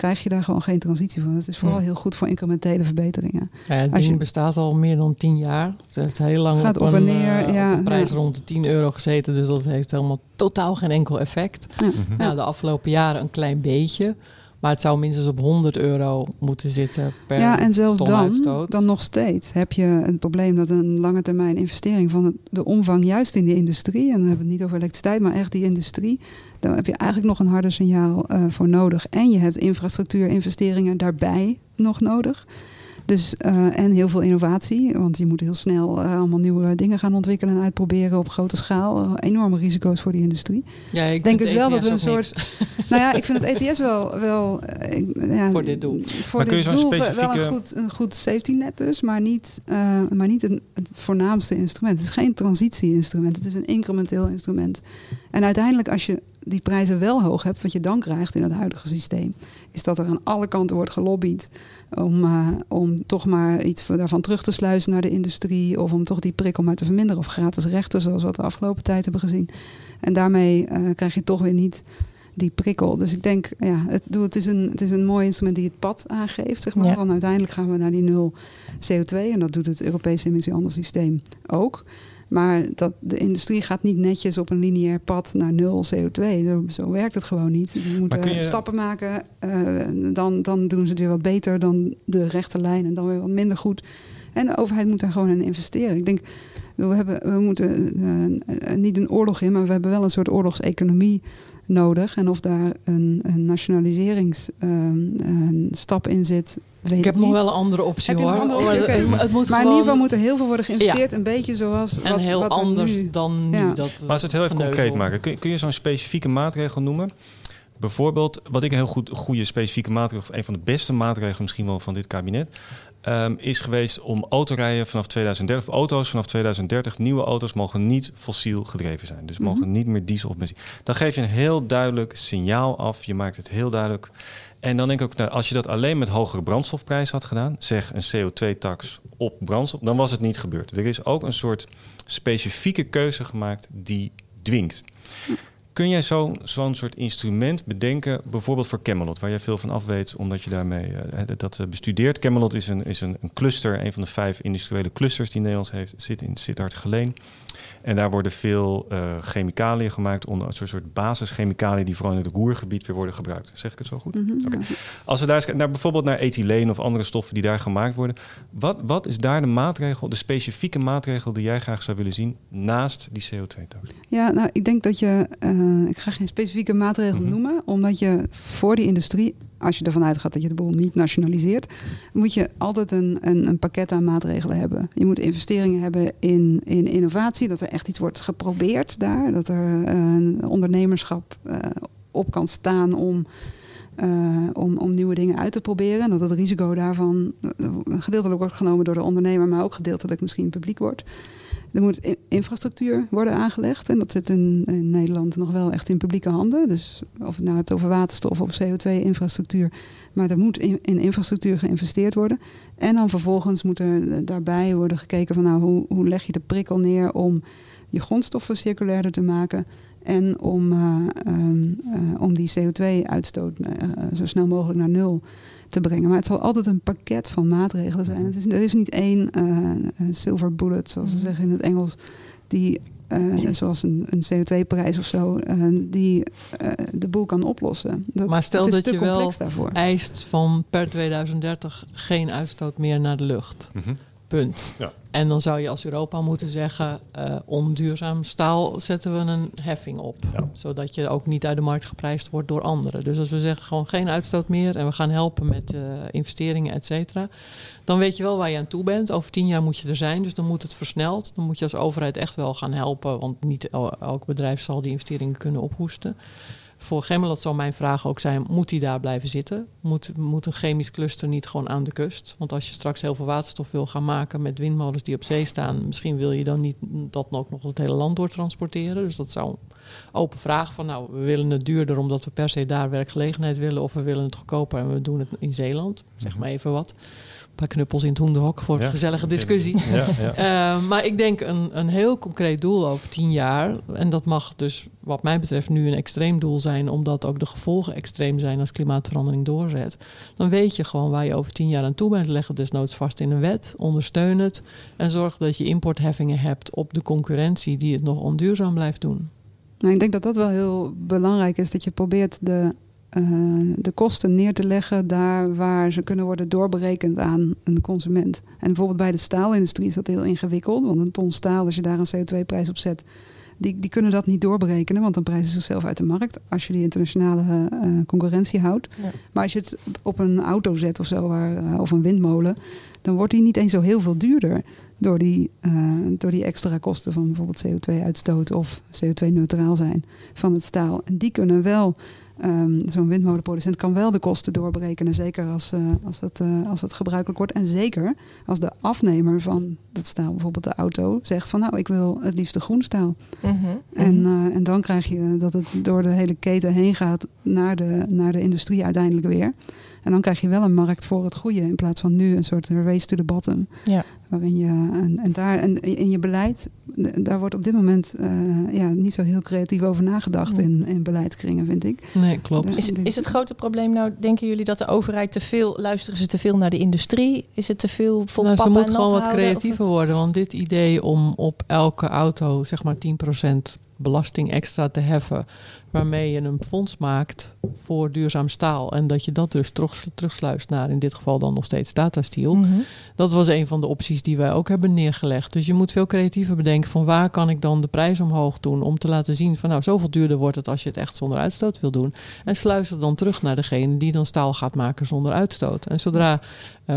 krijg je daar gewoon geen transitie van. Het is vooral Ja. heel goed voor incrementele verbeteringen. Ja, het Als ding je- bestaat al meer dan tien jaar. Het heeft heel lang Gaat op, op een, neer, eh, ja, op een prijs ja. rond de 10 euro gezeten. Dus dat heeft helemaal totaal geen enkel effect. Ja. mhm. Ja, de afgelopen jaren een klein beetje. Maar het zou minstens op 100 euro moeten zitten per ja, en zelfs dan, uitstoot. dan nog steeds heb je het probleem dat een lange termijn investering van de omvang juist in die industrie, en dan hebben we het niet over elektriciteit, maar echt die industrie, daar heb je eigenlijk nog een harder signaal eh, voor nodig. En je hebt infrastructuurinvesteringen daarbij nog nodig. Dus, eh, en heel veel innovatie, want je moet heel snel eh, allemaal nieuwe dingen gaan ontwikkelen en uitproberen op grote schaal. Enorme risico's voor die industrie. Ja, ik denk dus wel ETS dat we een soort- niks. Nou ja, ik vind het ETS wel, wel ik- ja, Voor dit doel. Voor Maar kun je dit zo'n doel wel specifieke- een goed, een goed safety net dus, maar niet, eh, maar niet een, het voornaamste instrument. Het is geen transitie-instrument, het is een incrementeel instrument. En uiteindelijk als je die prijzen wel hoog hebt, wat je dan krijgt in het huidige systeem, is dat er aan alle kanten wordt gelobbyd om, eh, om toch maar iets daarvan terug te sluizen naar de industrie of om toch die prikkel maar te verminderen of gratis rechten zoals we het de afgelopen tijd hebben gezien. En daarmee eh, krijg je toch weer niet die prikkel. Dus ik denk, ja, het, het, is een, het is een mooi instrument die het pad aangeeft. Zeg maar. Ja. Want uiteindelijk gaan we naar die nul CO2 en dat doet het Europese emissiehandelssysteem ook. Maar dat, de industrie gaat niet netjes op een lineair pad naar nul CO2. Zo- werkt het gewoon niet. Die moeten je- stappen maken. eh, dan, dan doen ze het weer wat beter dan de rechte lijn en dan weer wat minder goed. En de overheid moet daar gewoon in investeren. Ik denk, we, hebben, we moeten eh, niet een oorlog in, maar we hebben wel een soort oorlogseconomie nodig. En of daar een, een nationaliseringsstap in zit, weet Ik heb niet. nog wel een andere optie Heb je nog hoor. een andere optie? Maar Oké. het, moet Maar in ieder geval moet er heel veel worden geïnvesteerd. Een beetje zoals en wat, heel wat er anders nu... dan nu. Ja. Dat, Maar als we het heel even concreet maken, kun, kun je zo'n specifieke maatregel noemen? Bijvoorbeeld, wat ik een heel goed, goede specifieke maatregel, of een van de beste maatregelen misschien wel van dit kabinet, ehm, is geweest om autorijden vanaf 2030, of auto's vanaf 2030, nieuwe auto's mogen niet fossiel gedreven zijn. Dus mogen Mhm. niet meer diesel of benzine. Dan geef je een heel duidelijk signaal af. Je maakt het heel duidelijk. En dan denk ik ook, nou, als je dat alleen met hogere brandstofprijs had gedaan, zeg een CO2-tax op brandstof, dan was het niet gebeurd. Er is ook een soort specifieke keuze gemaakt die dwingt. Kun jij zo- zo'n soort instrument bedenken, bijvoorbeeld voor Camelot, waar jij veel van af weet, omdat je daarmee eh, dat eh, bestudeert? Camelot is, een, is een, een cluster, een van de vijf industriële clusters die Nederland heeft, zit in Sittard Geleen. En daar worden veel eh chemicaliën gemaakt, onder een soort, soort basischemicaliën die vooral in het roergebied weer worden gebruikt. Zeg ik het zo goed? Mhm. Als we daar eens naar bijvoorbeeld naar ethyleen of andere stoffen die daar gemaakt worden. Wat, wat is daar de maatregel, de specifieke maatregel die jij graag zou willen zien naast die CO2-tax? Ja, nou, ik denk dat je... eh, ik ga geen specifieke maatregel Mhm. noemen. Omdat je voor die industrie, als je ervan uitgaat dat je de boel niet nationaliseert... moet je altijd een, een, een pakket aan maatregelen hebben. Je moet investeringen hebben in, in innovatie. Dat er echt iets wordt geprobeerd daar. Dat er eh, een ondernemerschap eh, op kan staan om... om, om nieuwe dingen uit te proberen. En dat het risico daarvan gedeeltelijk wordt genomen door de ondernemer, maar ook gedeeltelijk misschien publiek wordt. Er moet infrastructuur worden aangelegd. En dat zit in, Nederland nog wel echt in publieke handen. Dus of het nou hebt over waterstof of CO2-infrastructuur. Maar er moet in, in infrastructuur geïnvesteerd worden. En dan vervolgens moet er eh, daarbij worden gekeken van nou, hoe, hoe leg je de prikkel neer om je grondstoffen circulairder te maken. En om, uh, um, uh, om die CO2-uitstoot uh, zo snel mogelijk naar nul te brengen. Maar het zal altijd een pakket van maatregelen zijn. Het is, er is niet één silver bullet, zoals ze Mhm. zeggen in het Engels, die, zoals een, een CO2-prijs of zo, die de boel kan oplossen. Dat, maar stel het is dat te je complex wel daarvoor. eist van per 2030 geen uitstoot meer naar de lucht. Mhm. Punt. Ja. En dan zou je als Europa moeten zeggen, uh, onduurzaam staal zetten we een heffing op. Ja. Zodat je ook niet uit de markt geprijsd wordt door anderen. Dus als we zeggen gewoon geen uitstoot meer en we gaan helpen met uh, investeringen, et cetera. Dan weet je wel waar je aan toe bent. Over tien jaar moet je er zijn, dus dan moet het versneld. Dan moet je als overheid echt wel gaan helpen. Want niet elk bedrijf zal die investeringen kunnen ophoesten. Voor Gemmelat zal mijn vraag ook zijn: moet hij daar blijven zitten? Moet, moet een chemisch cluster niet gewoon aan de kust? Want als je straks heel veel waterstof wil gaan maken met windmolens die op zee staan, misschien wil je dan niet dat ook nog het hele land doortransporteren. Dus dat zou een open vraag van: nou, we willen het duurder omdat we per se daar werkgelegenheid willen, of we willen het goedkoper en we doen het in Zeeland. Zeg maar even wat. Paar knuppels in het hoenderhok voor Ja. een gezellige discussie. Ja, ja. Uh, maar ik denk een, een heel concreet doel over tien jaar. En dat mag dus, wat mij betreft, nu een extreem doel zijn, omdat ook de gevolgen extreem zijn als klimaatverandering doorzet. Dan weet je gewoon waar je over tien jaar aan toe bent. Leg het desnoods vast in een wet, ondersteun het en zorg dat je importheffingen hebt op de concurrentie die het nog onduurzaam blijft doen. Nou, ik denk dat dat wel heel belangrijk is, dat je probeert de, uh, de kosten neer te leggen daar waar ze kunnen worden doorberekend aan een consument. En bijvoorbeeld bij de staalindustrie is dat heel ingewikkeld, want een ton staal, als je daar een CO2-prijs op zet, die, die kunnen dat niet doorberekenen, want dan prijzen ze zichzelf uit de markt als je die internationale uh, concurrentie houdt. Ja. Maar als je het op een auto zet of zo, waar, uh, of een windmolen, dan wordt die niet eens zo heel veel duurder door die, uh, door die extra kosten van bijvoorbeeld CO2-uitstoot of CO2-neutraal zijn van het staal. En die kunnen wel, um, zo'n windmolenproducent kan wel de kosten doorberekenen, zeker als, uh, als, het, uh, als het gebruikelijk wordt. En zeker als de afnemer van dat staal, bijvoorbeeld de auto, zegt van nou, ik wil het liefst de groen staal. Mm -hmm. En, uh, en dan krijg je dat het door de hele keten heen gaat naar de, naar de industrie uiteindelijk weer. En dan krijg je wel een markt voor het goede in plaats van nu een soort race to the bottom. Ja. Waarin je en, en daar en in je beleid, daar wordt op dit moment uh, ja, niet zo heel creatief over nagedacht Nee. in, in beleidskringen, vind ik. Nee, klopt. Is, is het grote probleem nou, denken jullie dat de overheid te veel, luisteren ze te veel naar de industrie? Is het te veel voor Nou, ze moet en gewoon wat creatiever worden. Want dit idee om op elke auto zeg maar 10% belasting extra te heffen... waarmee je een fonds maakt voor duurzaam staal... en dat je dat dus terug, terugsluist naar in dit geval dan nog steeds Tata Steel... Mhm. Dat was een van de opties die wij ook hebben neergelegd. Dus je moet veel creatiever bedenken van waar kan ik dan de prijs omhoog doen om te laten zien van nou zoveel duurder wordt het als je het echt zonder uitstoot wil doen. En sluis het dan terug naar degene die dan staal gaat maken zonder uitstoot. En zodra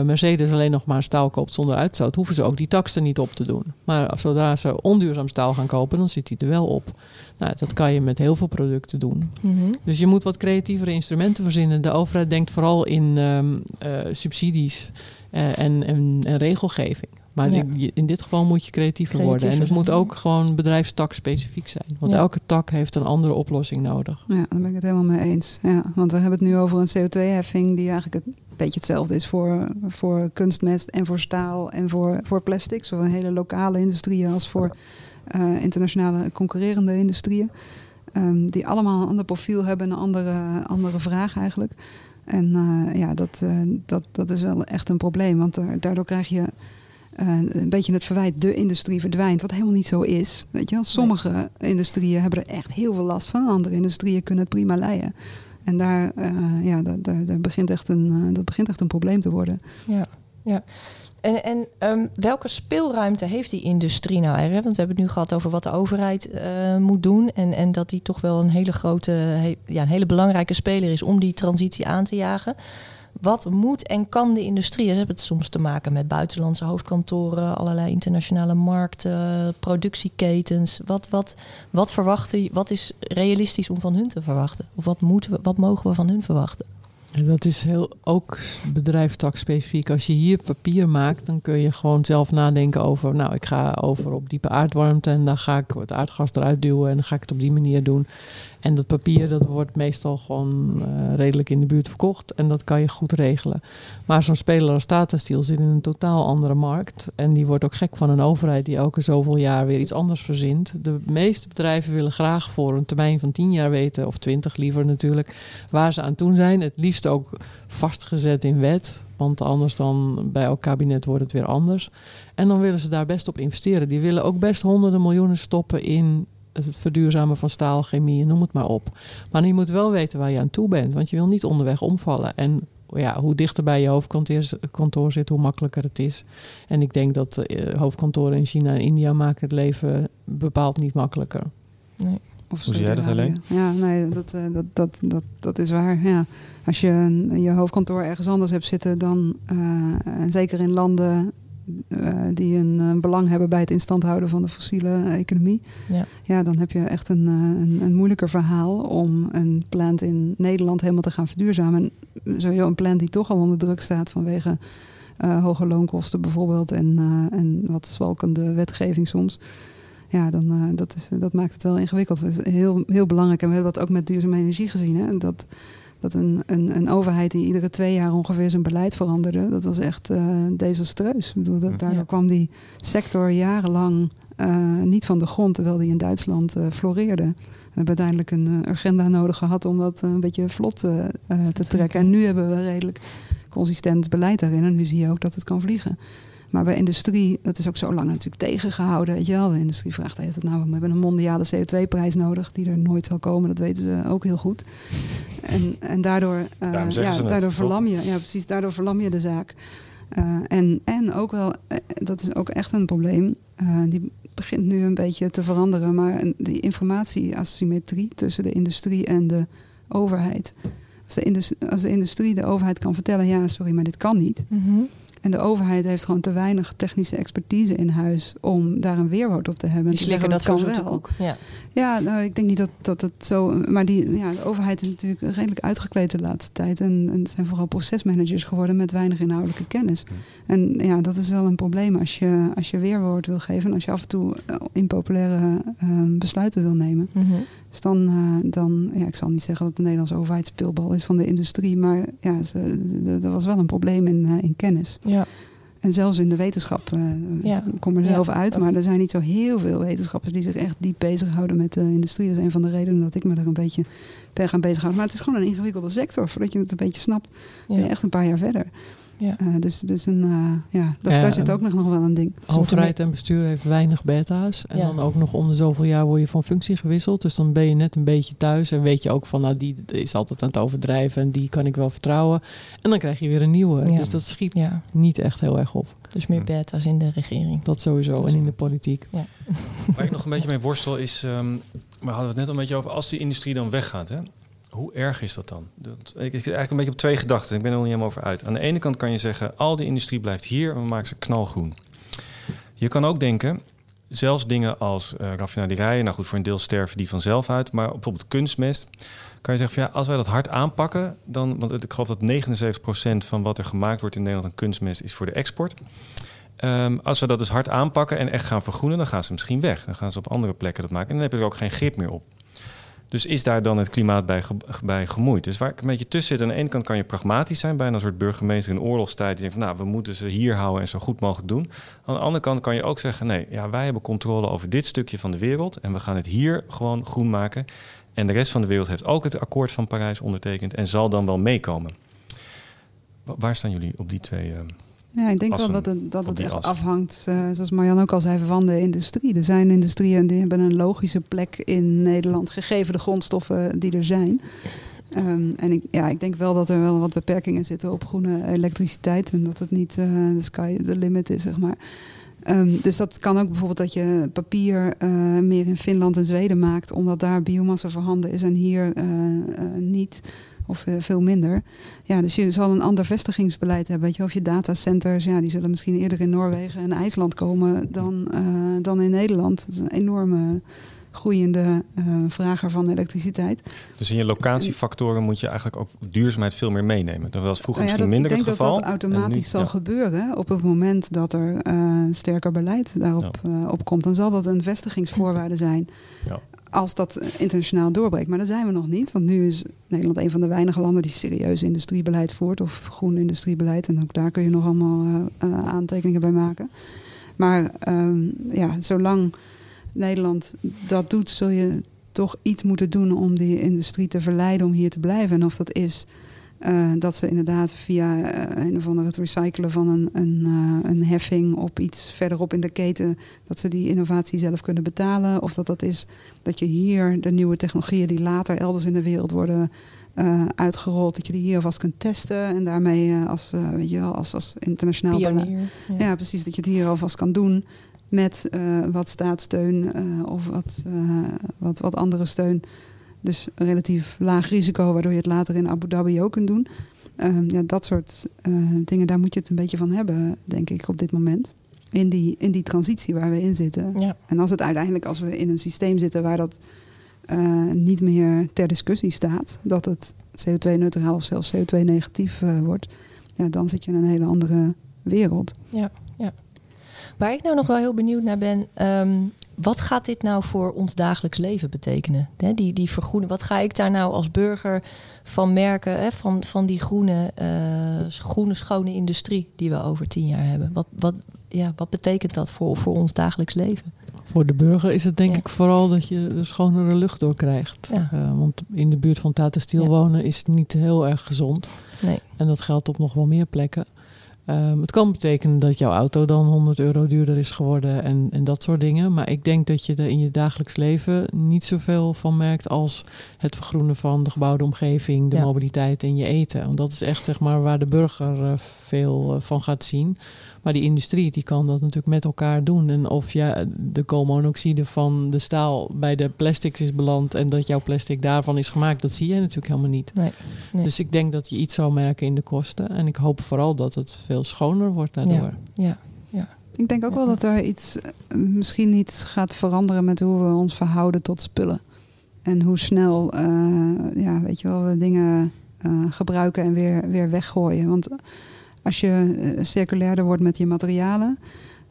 Mercedes alleen nog maar staal koopt zonder uitstoot, hoeven ze ook die tax er niet op te doen. Maar zodra ze onduurzaam staal gaan kopen, dan zit die er wel op. Nou, dat kan je met heel veel producten doen. Mhm. Dus je moet wat creatievere instrumenten verzinnen. De overheid denkt vooral in um, uh, subsidies uh, en, en, en, regelgeving. Maar Ja. in, in dit geval moet je creatiever, worden. En het moet ook gewoon bedrijfstak specifiek zijn. Want Ja. elke tak heeft een andere oplossing nodig. Ja, daar ben ik het helemaal mee eens. Ja, want we hebben het nu over een CO2-heffing die eigenlijk het, een beetje hetzelfde is voor, voor kunstmest en voor staal en voor, voor plastic. Zowel hele lokale industrieën als voor uh, internationale concurrerende industrieën. Um, die allemaal een ander profiel hebben, een andere, andere vraag eigenlijk. En uh, ja, dat, uh, dat, dat is wel echt een probleem. Want daardoor krijg je uh, een beetje het verwijt, de industrie verdwijnt. Wat helemaal niet zo is. Weet je wel? Sommige nee. industrieën hebben er echt heel veel last van. Andere industrieën kunnen het prima leiden. En daar, uh, ja, daar, begint echt een, uh, dat begint echt een probleem te worden. Ja, ja. En, en um, welke speelruimte heeft die industrie nou eigenlijk? Want we hebben het nu gehad over wat de overheid uh, moet doen. En, en dat die toch wel een hele grote, ja, een hele belangrijke speler is om die transitie aan te jagen. Wat moet en kan de industrie? Ze hebben het soms te maken met buitenlandse hoofdkantoren, allerlei internationale markten, productieketens. Wat, wat, wat verwachten, wat is realistisch om van hun te verwachten? Of wat, moeten we, wat mogen we van hun verwachten? En dat is heel ook bedrijfstak specifiek. Als je hier papier maakt, dan kun je gewoon zelf nadenken over... nou, ik ga over op diepe aardwarmte en dan ga ik het aardgas eruit duwen... en dan ga ik het op die manier doen. En dat papier dat wordt meestal gewoon uh, redelijk in de buurt verkocht en dat kan je goed regelen. Maar zo'n speler als Tata Steel zit in een totaal andere markt. En die wordt ook gek van een overheid die elke zoveel jaar weer iets anders verzint. De meeste bedrijven willen graag voor een termijn van 10 jaar weten, of 20 liever natuurlijk, waar ze aan toe zijn. Het liefst ook vastgezet in wet. Want anders dan bij elk kabinet wordt het weer anders. En dan willen ze daar best op investeren. Die willen ook best honderden miljoenen stoppen in het verduurzamen van staal, chemie, noem het maar op. Maar je moet wel weten waar je aan toe bent, want je wil niet onderweg omvallen. En ja, hoe dichter bij je hoofdkantoor zit, hoe makkelijker het is. En ik denk dat uh, hoofdkantoren in China en India maken het leven bepaald niet makkelijker. Nee. Of Hoe zie jij dat alleen? Ja, nee, dat, uh, dat, dat, dat, dat is waar. Ja. Als je je hoofdkantoor ergens anders hebt zitten dan, uh, en zeker in landen die een, een, belang hebben bij het instand houden van de fossiele economie. Ja. ja, dan heb je echt een, een, een, moeilijker verhaal om een plant in Nederland helemaal te gaan verduurzamen. En sowieso een plant die toch al onder druk staat vanwege uh, hoge loonkosten bijvoorbeeld en, uh, en wat zwalkende wetgeving soms. Ja, dan, dat, is, dat maakt het wel ingewikkeld. Dat is heel, heel belangrijk. En we hebben dat ook met duurzame energie gezien. Hè? Dat, dat een, een, een, overheid die iedere twee jaar ongeveer zijn beleid veranderde, dat was echt uh, desastreus. Ik bedoel, dat, daardoor kwam die sector jarenlang uh, niet van de grond, terwijl die in Duitsland uh, floreerde. We hebben uiteindelijk een agenda nodig gehad om dat een beetje vlot te trekken. En nu hebben we redelijk consistent beleid daarin. En nu zie je ook dat het kan vliegen. Maar bij industrie, dat is ook zo lang natuurlijk tegengehouden. Weet je wel. De industrie vraagt het nou, we hebben een mondiale CO2-prijs nodig, die er nooit zal komen. Dat weten ze ook heel goed. En, en daardoor, uh, ja, daardoor verlam je, ja, precies, daardoor verlam je de zaak. Uh, en, en ook wel, uh, dat is ook echt een probleem. die begint nu een beetje te veranderen. Maar die informatieasymmetrie tussen de industrie en de overheid. Als de, industrie, als de industrie de overheid kan vertellen: ja, sorry, maar dit kan niet. Mm -hmm. En de overheid heeft gewoon te weinig technische expertise in huis om daar een weerwoord op te hebben. Die slikken dat, kan wel. Koek. Ja, ja nou, ik denk niet dat, dat het zo. Maar die, ja, de overheid is natuurlijk redelijk uitgekleed de laatste tijd. En, en het zijn vooral procesmanagers geworden met weinig inhoudelijke kennis. En ja, dat is wel een probleem als je, als je weerwoord wil geven. En als je af en toe eh, impopulaire uh, besluiten wil nemen. Mm -hmm. Dus dan, uh, dan, ja, ik zal niet zeggen dat de Nederlandse overheid speelbal is van de industrie, maar ja, er was wel een probleem in, uh, in kennis. Ja. En zelfs in de wetenschap, uh, ja. ik kom er zelf ja, uit, maar er zijn niet zo heel veel wetenschappers die zich echt diep bezighouden met de industrie. Dat is een van de redenen dat ik me er een beetje ben gaan bezighouden. Maar het is gewoon een ingewikkelde sector. Voordat je het een beetje snapt, ben je echt een paar jaar verder. Ja. Uh, dus, dus een, uh, ja, dat, ja, daar zit ook nog, nog wel een ding. Overheid en bestuur heeft weinig beta's. En ja. dan ook nog om de zoveel jaar word je van functie gewisseld. Dus dan ben je net een beetje thuis. En weet je ook van, nou, die is altijd aan het overdrijven. En die kan ik wel vertrouwen. En dan krijg je weer een nieuwe. Dus dat schiet niet echt heel erg op. Dus meer beta's in de regering. Dat sowieso. En in de politiek. Waar ik nog een beetje mee worstel is... Um, we hadden het net al een beetje over... Als die industrie dan weggaat, hè, hoe erg is dat dan? Ik, ik eigenlijk een beetje op twee gedachten. Ik ben er nog niet helemaal over uit. Aan de ene kant kan je zeggen, al die industrie blijft hier en we maken ze knalgroen. Je kan ook denken, zelfs dingen als uh, raffinaderijen, nou goed, voor een deel sterven die vanzelf uit, maar bijvoorbeeld kunstmest, kan je zeggen van ja, als wij dat hard aanpakken, dan, want ik geloof dat 79% van wat er gemaakt wordt in Nederland aan kunstmest is voor de export. Um, als we dat dus hard aanpakken en echt gaan vergroenen, dan gaan ze misschien weg. Dan gaan ze op andere plekken dat maken en dan heb je er ook geen grip meer op. Dus is daar dan het klimaat bij, bij gemoeid? Dus waar ik een beetje tussen zit, aan de ene kant kan je pragmatisch zijn, bijna een soort burgemeester in oorlogstijd, die zegt van nou, we moeten ze hier houden en zo goed mogelijk doen. Aan de andere kant kan je ook zeggen, nee, ja, wij hebben controle over dit stukje van de wereld en we gaan het hier gewoon groen maken. En de rest van de wereld heeft ook het akkoord van Parijs ondertekend en zal dan wel meekomen. Waar staan jullie op die twee? Uh, ja, ik denk wel dat het, dat het echt afhangt, uh, zoals Marjan ook al zei, van de industrie. Er zijn industrieën die hebben een logische plek in Nederland, gegeven de grondstoffen die er zijn. Um, en ik, ja, ik denk wel dat er wel wat beperkingen zitten op groene elektriciteit. En dat het niet uh, de sky the limit is, zeg maar. Um, dus dat kan ook bijvoorbeeld dat je papier uh, meer in Finland en Zweden maakt, omdat daar biomassa voorhanden is en hier niet of uh, veel minder. Ja, dus je zal een ander vestigingsbeleid hebben. Weet je, of je datacenters, ja, die zullen misschien eerder in Noorwegen en IJsland komen dan, uh, dan in Nederland. Dat is een enorme groeiende uh, vrager van elektriciteit. Dus in je locatiefactoren moet je eigenlijk ook duurzaamheid veel meer meenemen. Dat was vroeger nou ja, misschien dat, minder het geval. Ik denk dat dat automatisch zal gebeuren op het moment dat er uh, sterker beleid daarop ja. op komt. Dan zal dat een vestigingsvoorwaarde zijn. Als dat internationaal doorbreekt. Maar daar zijn we nog niet. Want nu is Nederland een van de weinige landen die serieus industriebeleid voert. Of groen industriebeleid. En ook daar kun je nog allemaal uh, uh, aantekeningen bij maken. Maar um, ja, zolang Nederland dat doet, zul je toch iets moeten doen om die industrie te verleiden om hier te blijven. En of dat is uh, dat ze inderdaad via uh, een of andere het recyclen van een, een, uh, een heffing op iets verderop in de keten, dat ze die innovatie zelf kunnen betalen. Of dat dat is dat je hier de nieuwe technologieën die later elders in de wereld worden uitgerold, dat je die hier alvast kunt testen. En daarmee als, weet je wel, als, als internationaal Pionier, ja. ja. precies, dat je het hier alvast kan doen met wat staatssteun of wat, wat, wat andere steun. Dus een relatief laag risico, waardoor je het later in Abu Dhabi ook kunt doen. Uh, ja, dat soort uh, dingen, daar moet je het een beetje van hebben, denk ik, op dit moment. In die, in die transitie waar we in zitten. Ja. En als het uiteindelijk, als we in een systeem zitten waar dat uh, niet meer ter discussie staat, dat het CO2-neutraal of zelfs CO2-negatief wordt, ja, dan zit je in een hele andere wereld. Ja, ja. Waar ik nou nog wel heel benieuwd naar ben, um, wat gaat dit nou voor ons dagelijks leven betekenen? He, die, die vergroenen, wat ga ik daar nou als burger van merken? He, van, van die groene, uh, groene, schone industrie die we over tien jaar hebben. Wat, wat, ja, wat betekent dat voor, voor ons dagelijks leven? Voor de burger is het denk ja. ik vooral dat je de schonere lucht doorkrijgt. Ja. Uh, want in de buurt van Tata Steel ja. wonen is niet heel erg gezond. Nee. En dat geldt op nog wel meer plekken. Um, het kan betekenen dat jouw auto dan 100 euro duurder is geworden en, en dat soort dingen. Maar ik denk dat je er in je dagelijks leven niet zoveel van merkt als het vergroenen van de gebouwde omgeving, de Ja. mobiliteit en je eten. Want dat is echt zeg maar waar de burger eh, veel eh, van gaat zien. Maar die industrie die kan dat natuurlijk met elkaar doen. En of je de koolmonoxide van de staal bij de plastics is beland en dat jouw plastic daarvan is gemaakt, dat zie je natuurlijk helemaal niet. Nee. Nee. Dus ik denk dat je iets zal merken in de kosten. En ik hoop vooral dat het veel schoner wordt daardoor. Ja. Ik denk ook wel dat er iets, misschien iets gaat veranderen met hoe we ons verhouden tot spullen. En hoe snel, eh, ja, weet je wel, we dingen eh, gebruiken en weer, weer weggooien. Want als je eh, circulairder wordt met je materialen,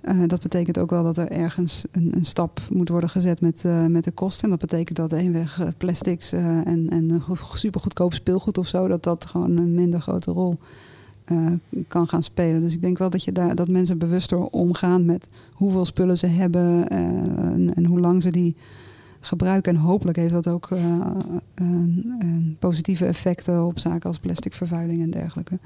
eh, dat betekent ook wel dat er ergens een, een stap moet worden gezet met, eh, met de kosten. En dat betekent dat eenweg plastics en, en go- supergoedkoop speelgoed of zo, dat dat gewoon een minder grote rol kan gaan spelen. Dus ik denk wel dat, je daar, dat mensen bewuster omgaan met hoeveel spullen ze hebben en, en hoe lang ze die gebruiken. En hopelijk heeft dat ook positieve effecten op zaken als plastic vervuiling en dergelijke.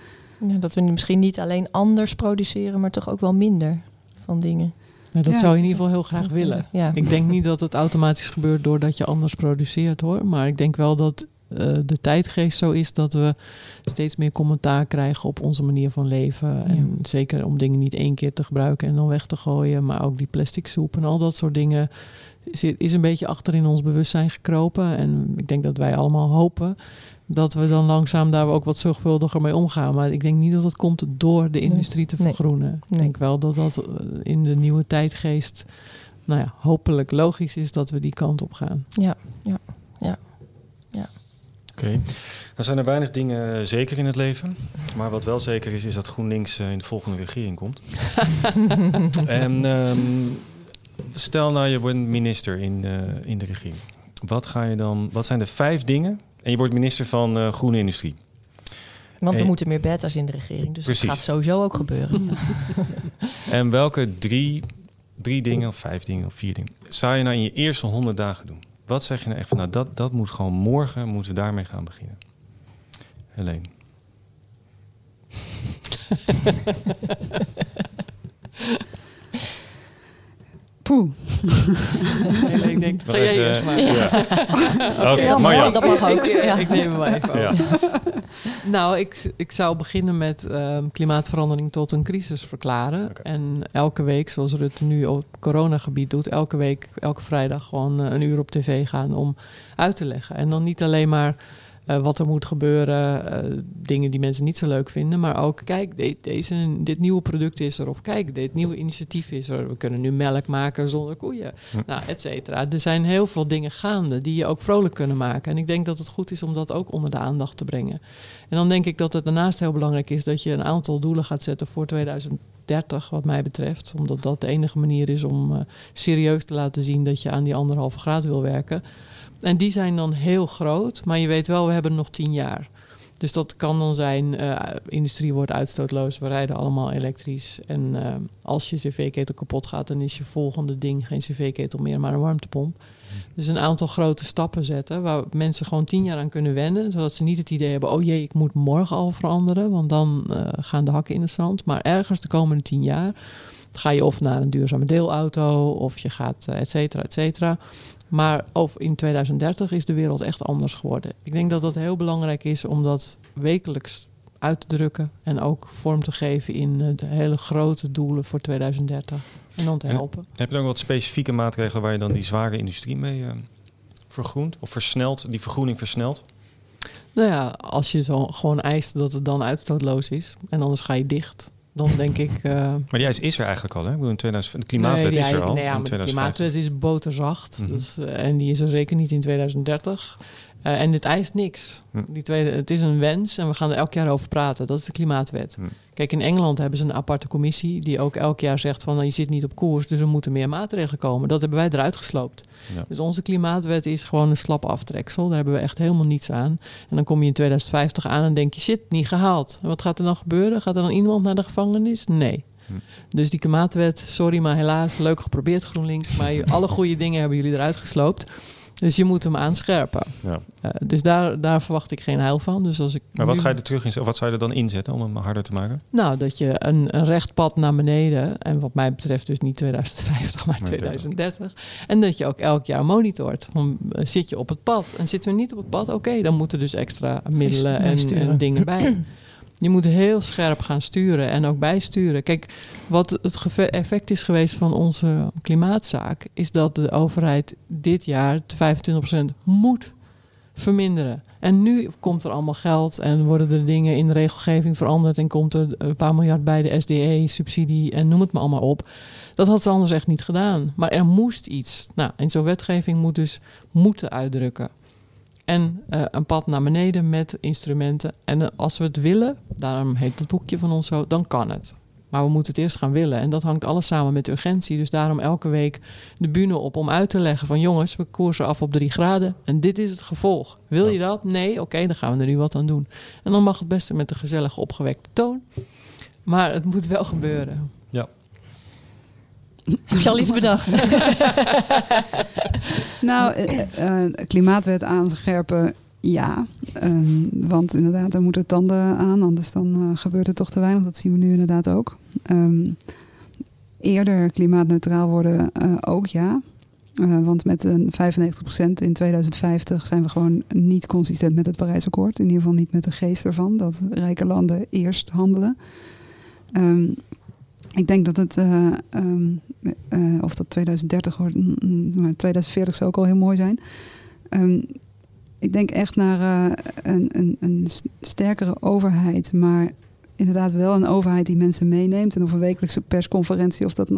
Ja, dat we misschien niet alleen anders produceren, maar toch ook wel minder van dingen. Nou, dat Ja, zou je in ieder geval heel graag willen. Ja. Ik denk niet dat het automatisch gebeurt doordat je anders produceert hoor. Maar ik denk wel dat eh, de tijdgeest zo is dat we steeds meer commentaar krijgen op onze manier van leven. En zeker om dingen niet één keer te gebruiken en dan weg te gooien. Maar ook die plastic soep en al dat soort dingen is een beetje achter in ons bewustzijn gekropen. En ik denk dat wij allemaal hopen dat we dan langzaam daar ook wat zorgvuldiger mee omgaan. Maar ik denk niet dat dat komt door de Nee. industrie te Nee. vergroenen. Ik denk wel dat dat eh, in de nieuwe tijdgeest nou ja, hopelijk logisch is dat we die kant op gaan. Ja, ja. Oké. Nou zijn er weinig dingen zeker in het leven. Maar wat wel zeker is, is dat GroenLinks eh, in de volgende regering komt. en ehm, stel nou je wordt minister in, eh, in de regering. Wat, ga je dan, wat zijn de vijf dingen? En je wordt minister van eh, Groene Industrie. Want we Hey. moeten meer betta's in de regering. Dus Precies. dat gaat sowieso ook gebeuren. En welke drie, drie dingen, of vijf dingen, of vier dingen... zou je nou in je eerste honderd dagen doen? Wat zeg je nou echt van, nou dat, dat moet gewoon morgen, moeten we daarmee gaan beginnen? Helene. Poeh. ik denk, ga jij eerst maar. ja. Oké, Ja, dat mag ook. Ik, Ja. ik neem hem wel even. Nou, ik, ik zou beginnen met ehm, klimaatverandering tot een crisis verklaren. En elke week, zoals Rutte nu op coronagebied doet, elke week, elke vrijdag gewoon eh, een uur op tv gaan om uit te leggen. En dan niet alleen maar eh, wat er moet gebeuren, eh, dingen die mensen niet zo leuk vinden. Maar ook, kijk, de- deze, dit nieuwe product is er. Of kijk, dit nieuwe initiatief is er. We kunnen nu melk maken zonder koeien. Nou, et cetera. Er zijn heel veel dingen gaande die je ook vrolijk kunnen maken. En ik denk dat het goed is om dat ook onder de aandacht te brengen. En dan denk ik dat het daarnaast heel belangrijk is dat je een aantal doelen gaat zetten voor 2030, wat mij betreft. Omdat dat de enige manier is om eh, serieus te laten zien dat je aan die anderhalve graad wil werken. En die zijn dan heel groot, maar je weet wel, we hebben nog tien jaar. Dus dat kan dan zijn, eh, industrie wordt uitstootloos, we rijden allemaal elektrisch. En eh, als je cv-ketel kapot gaat, dan is je volgende ding geen cv-ketel meer, maar een warmtepomp. Dus een aantal grote stappen zetten waar mensen gewoon tien jaar aan kunnen wennen. Zodat ze niet het idee hebben, oh jee, ik moet morgen al veranderen. Want dan eh, gaan de hakken in het zand. Maar ergens de komende tien jaar ga je of naar een duurzame deelauto of je gaat et cetera, et cetera. Maar of in 2030 is de wereld echt anders geworden. Ik denk dat dat heel belangrijk is om dat wekelijks uit te drukken en ook vorm te geven in eh, de hele grote doelen voor 2030. En dan te En- helpen. Heb je dan ook wat specifieke maatregelen waar je dan die zware industrie mee eh, vergroent? Of versnelt, die vergroening versnelt? Nou ja, als je zo gewoon eist dat het dan uitstootloos is en anders ga je dicht, dan denk ik. eh, Maar die eis is er eigenlijk al, hè? Ik bedoel, in 2000, de klimaatwet nee, is er al Nee, ja, in maar de 2050. klimaatwet is boterzacht. Is, eh, en die is er zeker niet in 2030. Eh, en dit eist niks. Hm. Die tweede, het is een wens en we gaan er elk jaar over praten. Dat is de klimaatwet. Hm. Kijk, in Engeland hebben ze een aparte commissie die ook elk jaar zegt van nou, je zit niet op koers, dus er moeten meer maatregelen komen. Dat hebben wij eruit gesloopt. Ja. Dus onze klimaatwet is gewoon een slap aftreksel. Daar hebben we echt helemaal niets aan. En dan kom je in 2050 aan en denk je, shit, niet gehaald. En wat gaat er dan gebeuren? Gaat er dan iemand naar de gevangenis? Nee. Hm. Dus die klimaatwet, sorry, maar helaas, leuk geprobeerd GroenLinks. Maar alle goede dingen hebben jullie eruit gesloopt. Dus je moet hem aanscherpen. Ja. Eh, dus daar, daar verwacht ik geen heil van. Dus als ik Maar wat nu- ga je er terug in? Wat zou je er dan inzetten om hem harder te maken? nou, dat je een, een recht pad naar beneden, en wat mij betreft dus niet 2050, maar Nee, 2030. En dat je ook elk jaar monitort. Van, eh, zit je op het pad? En zitten we niet op het pad? Oké, dan moeten dus extra middelen en dingen bij. Je moet heel scherp gaan sturen en ook bijsturen. Kijk, wat het effect is geweest van onze klimaatzaak, is dat de overheid dit jaar 25% moet verminderen. En nu komt er allemaal geld en worden er dingen in de regelgeving veranderd en komt er een paar miljard bij de SDE, subsidie en noem het maar allemaal op. Dat had ze anders echt niet gedaan. Maar er moest iets. Nou, en zo'n wetgeving moet dus moeten uitdrukken. En eh, een pad naar beneden met instrumenten. En eh, als we het willen, daarom heet het boekje van ons zo, dan kan het. Maar we moeten het eerst gaan willen. En dat hangt alles samen met urgentie. Dus daarom elke week de bühne op om uit te leggen van jongens, we koersen af op drie graden. En dit is het gevolg. Wil je dat? Nee? Oké, dan gaan we er nu wat aan doen. En dan mag het beste met een gezellige opgewekte toon. Maar het moet wel gebeuren. Heb je al iets bedacht? Nou, eh, eh, klimaatwet aanscherpen, ja. Ehm, want inderdaad, er moeten tanden aan, anders dan eh, gebeurt er toch te weinig. Dat zien we nu inderdaad ook. Ehm, eerder klimaatneutraal worden, eh, ook ja. Eh, want met een 95% in 2050 zijn we gewoon niet consistent met het Parijsakkoord. In ieder geval niet met de geest ervan, dat rijke landen eerst handelen. Ehm, ik denk dat het, eh, ehm, eh, of dat 2030 wordt, mm, mm, maar 2040 zou ook al heel mooi zijn. Ehm, ik denk echt naar eh, een, een, een sterkere overheid, maar inderdaad wel een overheid die mensen meeneemt. En of een wekelijkse persconferentie, of dat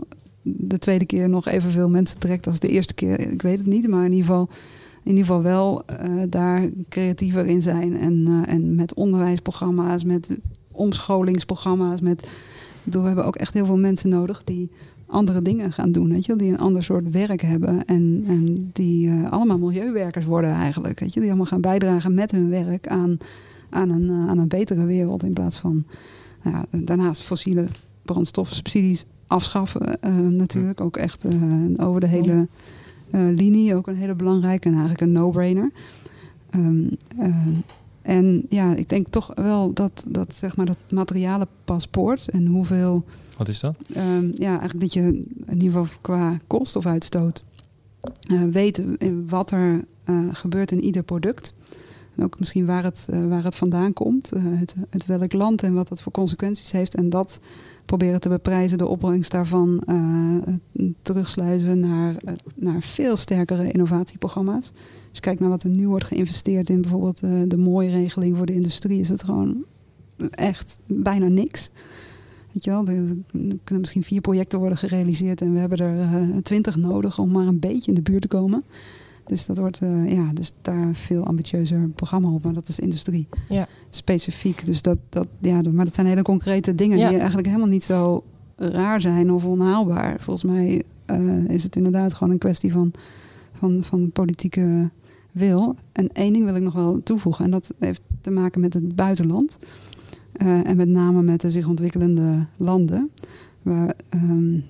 de tweede keer nog evenveel mensen trekt als de eerste keer, ik weet het niet. Maar in ieder geval, in ieder geval wel daar creatiever in zijn. En, en met onderwijsprogramma's, met omscholingsprogramma's, met bedoel, we hebben ook echt heel veel mensen nodig die andere dingen gaan doen, weet je, die een ander soort werk hebben en, en die eh, allemaal milieuwerkers worden eigenlijk, weet je, die allemaal gaan bijdragen met hun werk aan, aan, een, eh, aan een betere wereld in plaats van nou ja, daarnaast fossiele brandstofsubsidies afschaffen eh, natuurlijk, ook echt over de hele linie, ook een hele belangrijke en eigenlijk een no-brainer. Ehm, eh, en ja, ik denk toch wel dat, dat zeg maar dat materiale paspoort en hoeveel Wat is dat? Ehm, ja, eigenlijk dat je in ieder geval qua koolstofuitstoot eh weet eh, wat er eh, gebeurt in ieder product. En ook misschien waar het, waar het vandaan komt, uit, uit welk land en wat dat voor consequenties heeft. En dat proberen te beprijzen, de opbrengst daarvan terugsluizen naar, naar veel sterkere innovatieprogramma's. Je kijkt naar wat er nu wordt geïnvesteerd in bijvoorbeeld uh, de mooie regeling voor de industrie, is het gewoon echt bijna niks. Weet je wel, er kunnen misschien vier projecten worden gerealiseerd en we hebben er twintig nodig om maar een beetje in de buurt te komen. Dus dat wordt uh, ja, dus daar veel ambitieuzer programma op. Maar dat is industrie ja. specifiek. Dus dat, dat, ja, maar dat zijn hele concrete dingen die eigenlijk helemaal niet zo raar zijn of onhaalbaar. Volgens mij uh, is het inderdaad gewoon een kwestie van, van, van politieke wil. En één ding wil ik nog wel toevoegen. En dat heeft te maken met het buitenland. Uh, en met name met de zich ontwikkelende landen. Waar um,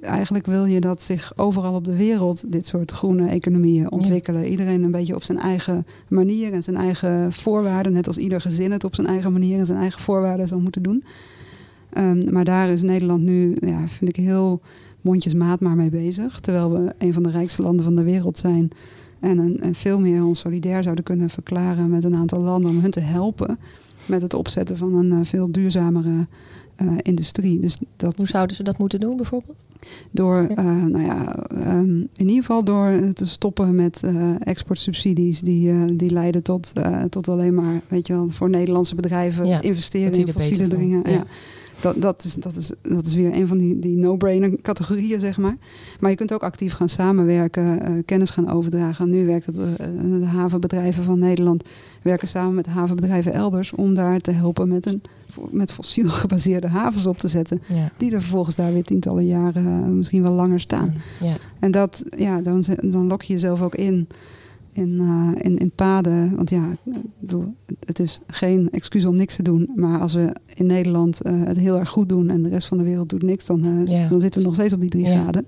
eigenlijk wil je dat zich overal op de wereld dit soort groene economieën ontwikkelen. Iedereen een beetje op zijn eigen manier en zijn eigen voorwaarden. Net als ieder gezin het op zijn eigen manier en zijn eigen voorwaarden zou moeten doen. Um, maar daar is Nederland nu, ja, vind ik, heel mondjesmaat maar mee bezig. Terwijl we een van de rijkste landen van de wereld zijn. En, een, en veel meer ons solidair zouden kunnen verklaren met een aantal landen om hun te helpen met het opzetten van een uh, veel duurzamere uh, industrie. Dus dat, Hoe zouden ze dat moeten doen bijvoorbeeld? Door, uh, nou ja, um, in ieder geval door te stoppen met uh, exportsubsidies die, die leiden tot, tot alleen maar, weet je wel, voor Nederlandse bedrijven ja, investeren in fossiele dingen. Ja. Dat, dat, is, dat, is, dat is weer een van die, die no-brainer categorieën, zeg maar. Maar je kunt ook actief gaan samenwerken, uh, kennis gaan overdragen. Nu werkt het, uh, de havenbedrijven van Nederland werken samen met havenbedrijven elders om daar te helpen met, een, met fossiel gebaseerde havens op te zetten. Die er vervolgens daar weer tientallen jaren, uh, misschien wel langer staan. Ja. En dat, ja, dan, dan lok je jezelf ook in in, uh, in, in paden. Want ja, het is geen excuus om niks te doen. Maar als we in Nederland uh, het heel erg goed doen en de rest van de wereld doet niks, dan, uh, ja. dan zitten we nog steeds op die drie ja. graden.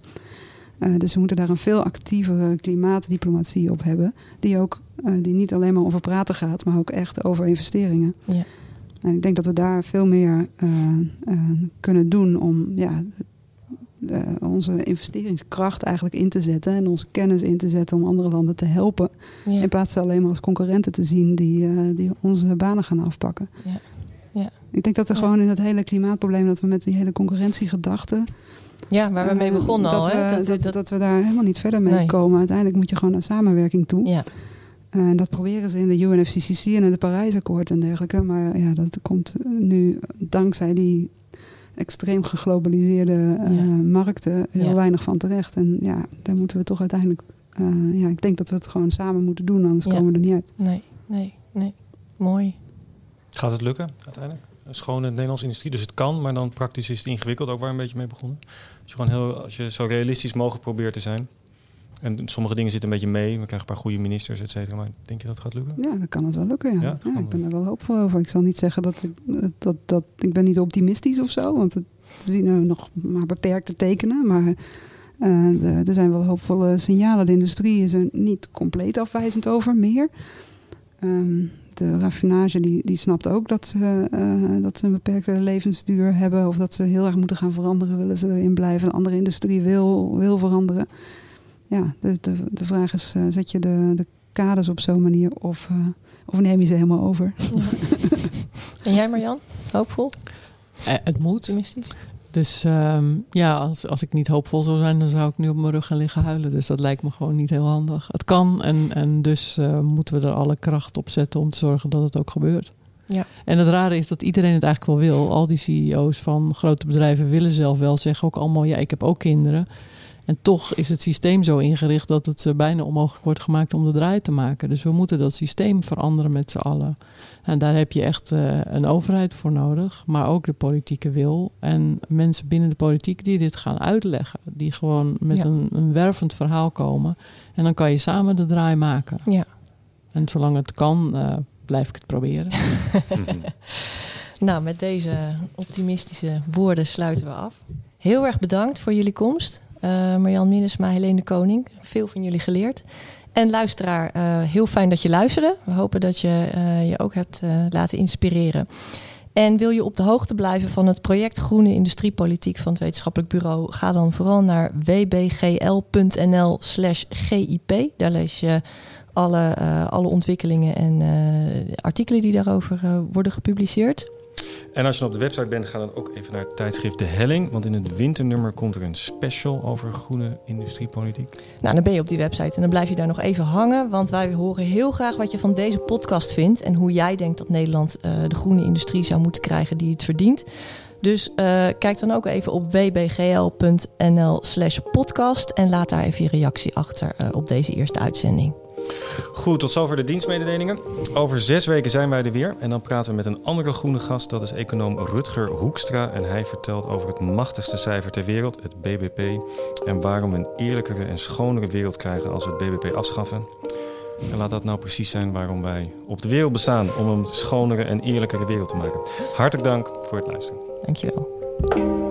dus we moeten daar een veel actievere klimaatdiplomatie op hebben. Die ook die niet alleen maar over praten gaat, maar ook echt over investeringen. Ja. En ik denk dat we daar veel meer kunnen doen om ja, uh, onze investeringskracht eigenlijk in te zetten en onze kennis in te zetten om andere landen te helpen. Ja. In plaats van alleen maar als concurrenten te zien die, uh, die onze banen gaan afpakken. Ja. Ja. Ik denk dat er gewoon in het hele klimaatprobleem dat we met die hele concurrentiegedachte. Ja, waar we mee eh, begonnen dat al. We, hè? Dat, dat, dat, we daar helemaal niet verder mee nee. komen. Uiteindelijk moet je gewoon naar samenwerking toe. Ja. En dat proberen ze in de UNFCCC en in het Parijsakkoord en dergelijke. Maar ja, dat komt nu dankzij die extreem geglobaliseerde uh, markten heel weinig van terecht. En ja, daar moeten we toch uiteindelijk. Uh, ja, ik denk dat we het gewoon samen moeten doen, anders komen we er niet uit. Nee, nee, nee. Mooi. Gaat het lukken uiteindelijk? Schoon in de Nederlandse industrie, dus het kan, maar dan praktisch is het ingewikkeld, ook waar een beetje mee begonnen. Als je gewoon heel, als je zo realistisch mogelijk probeert te zijn. En sommige dingen zitten een beetje mee. We krijgen een paar goede ministers, et cetera. Maar denk je dat het gaat lukken? Ja, dan kan het wel lukken. Ja. ja, ja ik ben er wel hoopvol over. Ik zal niet zeggen dat ik, dat, dat, ik ben niet optimistisch of zo. Want het, is nu nog maar beperkte tekenen. Maar uh, de, er zijn wel hoopvolle signalen. De industrie is er niet compleet afwijzend over meer. Um, de raffinage die, die snapt ook dat ze, uh, dat ze een beperkte levensduur hebben. Of dat ze heel erg moeten gaan veranderen. Willen ze erin blijven. De andere industrie wil, wil veranderen ja, de, de, de vraag is, uh, zet je de, de kaders op zo'n manier of, uh, of neem je ze helemaal over? Ja. en jij Marjan, hoopvol? Uh, het moet. Optimistisch? Dus um, ja, als, als ik niet hoopvol zou zijn, dan zou ik nu op mijn rug gaan liggen huilen. Dus dat lijkt me gewoon niet heel handig. Het kan en, en dus moeten we er alle kracht op zetten om te zorgen dat het ook gebeurt. Ja. En het rare is dat iedereen het eigenlijk wel wil. Al die CEO's van grote bedrijven willen zelf wel zeggen ook allemaal... ja, ik heb ook kinderen. En toch is het systeem zo ingericht dat het bijna onmogelijk wordt gemaakt om de draai te maken. Dus we moeten dat systeem veranderen met z'n allen. En daar heb je echt uh, een overheid voor nodig, maar ook de politieke wil. En mensen binnen de politiek die dit gaan uitleggen. Die gewoon met ja. een, een wervend verhaal komen. En dan kan je samen de draai maken. Ja. En zolang het kan, uh, blijf ik het proberen. nou, met deze optimistische woorden sluiten we af. Heel erg bedankt voor jullie komst. Uh, Marjan Minnesma, Helene de Koning. Veel van jullie geleerd. En luisteraar, uh, heel fijn dat je luisterde. We hopen dat je uh, je ook hebt laten inspireren. En wil je op de hoogte blijven van het project Groene Industriepolitiek van het Wetenschappelijk Bureau? Ga dan vooral naar wbgl.nl/slash GIP. Daar lees je alle, alle ontwikkelingen en artikelen die daarover worden gepubliceerd. En als je op de website bent, ga dan ook even naar het tijdschrift De Helling. Want in het winternummer komt er een special over groene industriepolitiek. Nou, dan ben je op die website en dan blijf je daar nog even hangen. Want wij horen heel graag wat je van deze podcast vindt. En hoe jij denkt dat Nederland uh, de groene industrie zou moeten krijgen die het verdient. Dus uh, kijk dan ook even op wbgl.nl slash podcast. En laat daar even je reactie achter uh, op deze eerste uitzending. Goed, tot zover de dienstmededelingen. Over zes weken zijn wij er weer. En dan praten we met een andere groene gast. Dat is econoom Rutger Hoekstra. En hij vertelt over het machtigste cijfer ter wereld, het BBP. En waarom we een eerlijkere en schonere wereld krijgen als we het BBP afschaffen. En laat dat nou precies zijn waarom wij op de wereld bestaan. Om een schonere en eerlijkere wereld te maken. Hartelijk dank voor het luisteren. Dankjewel.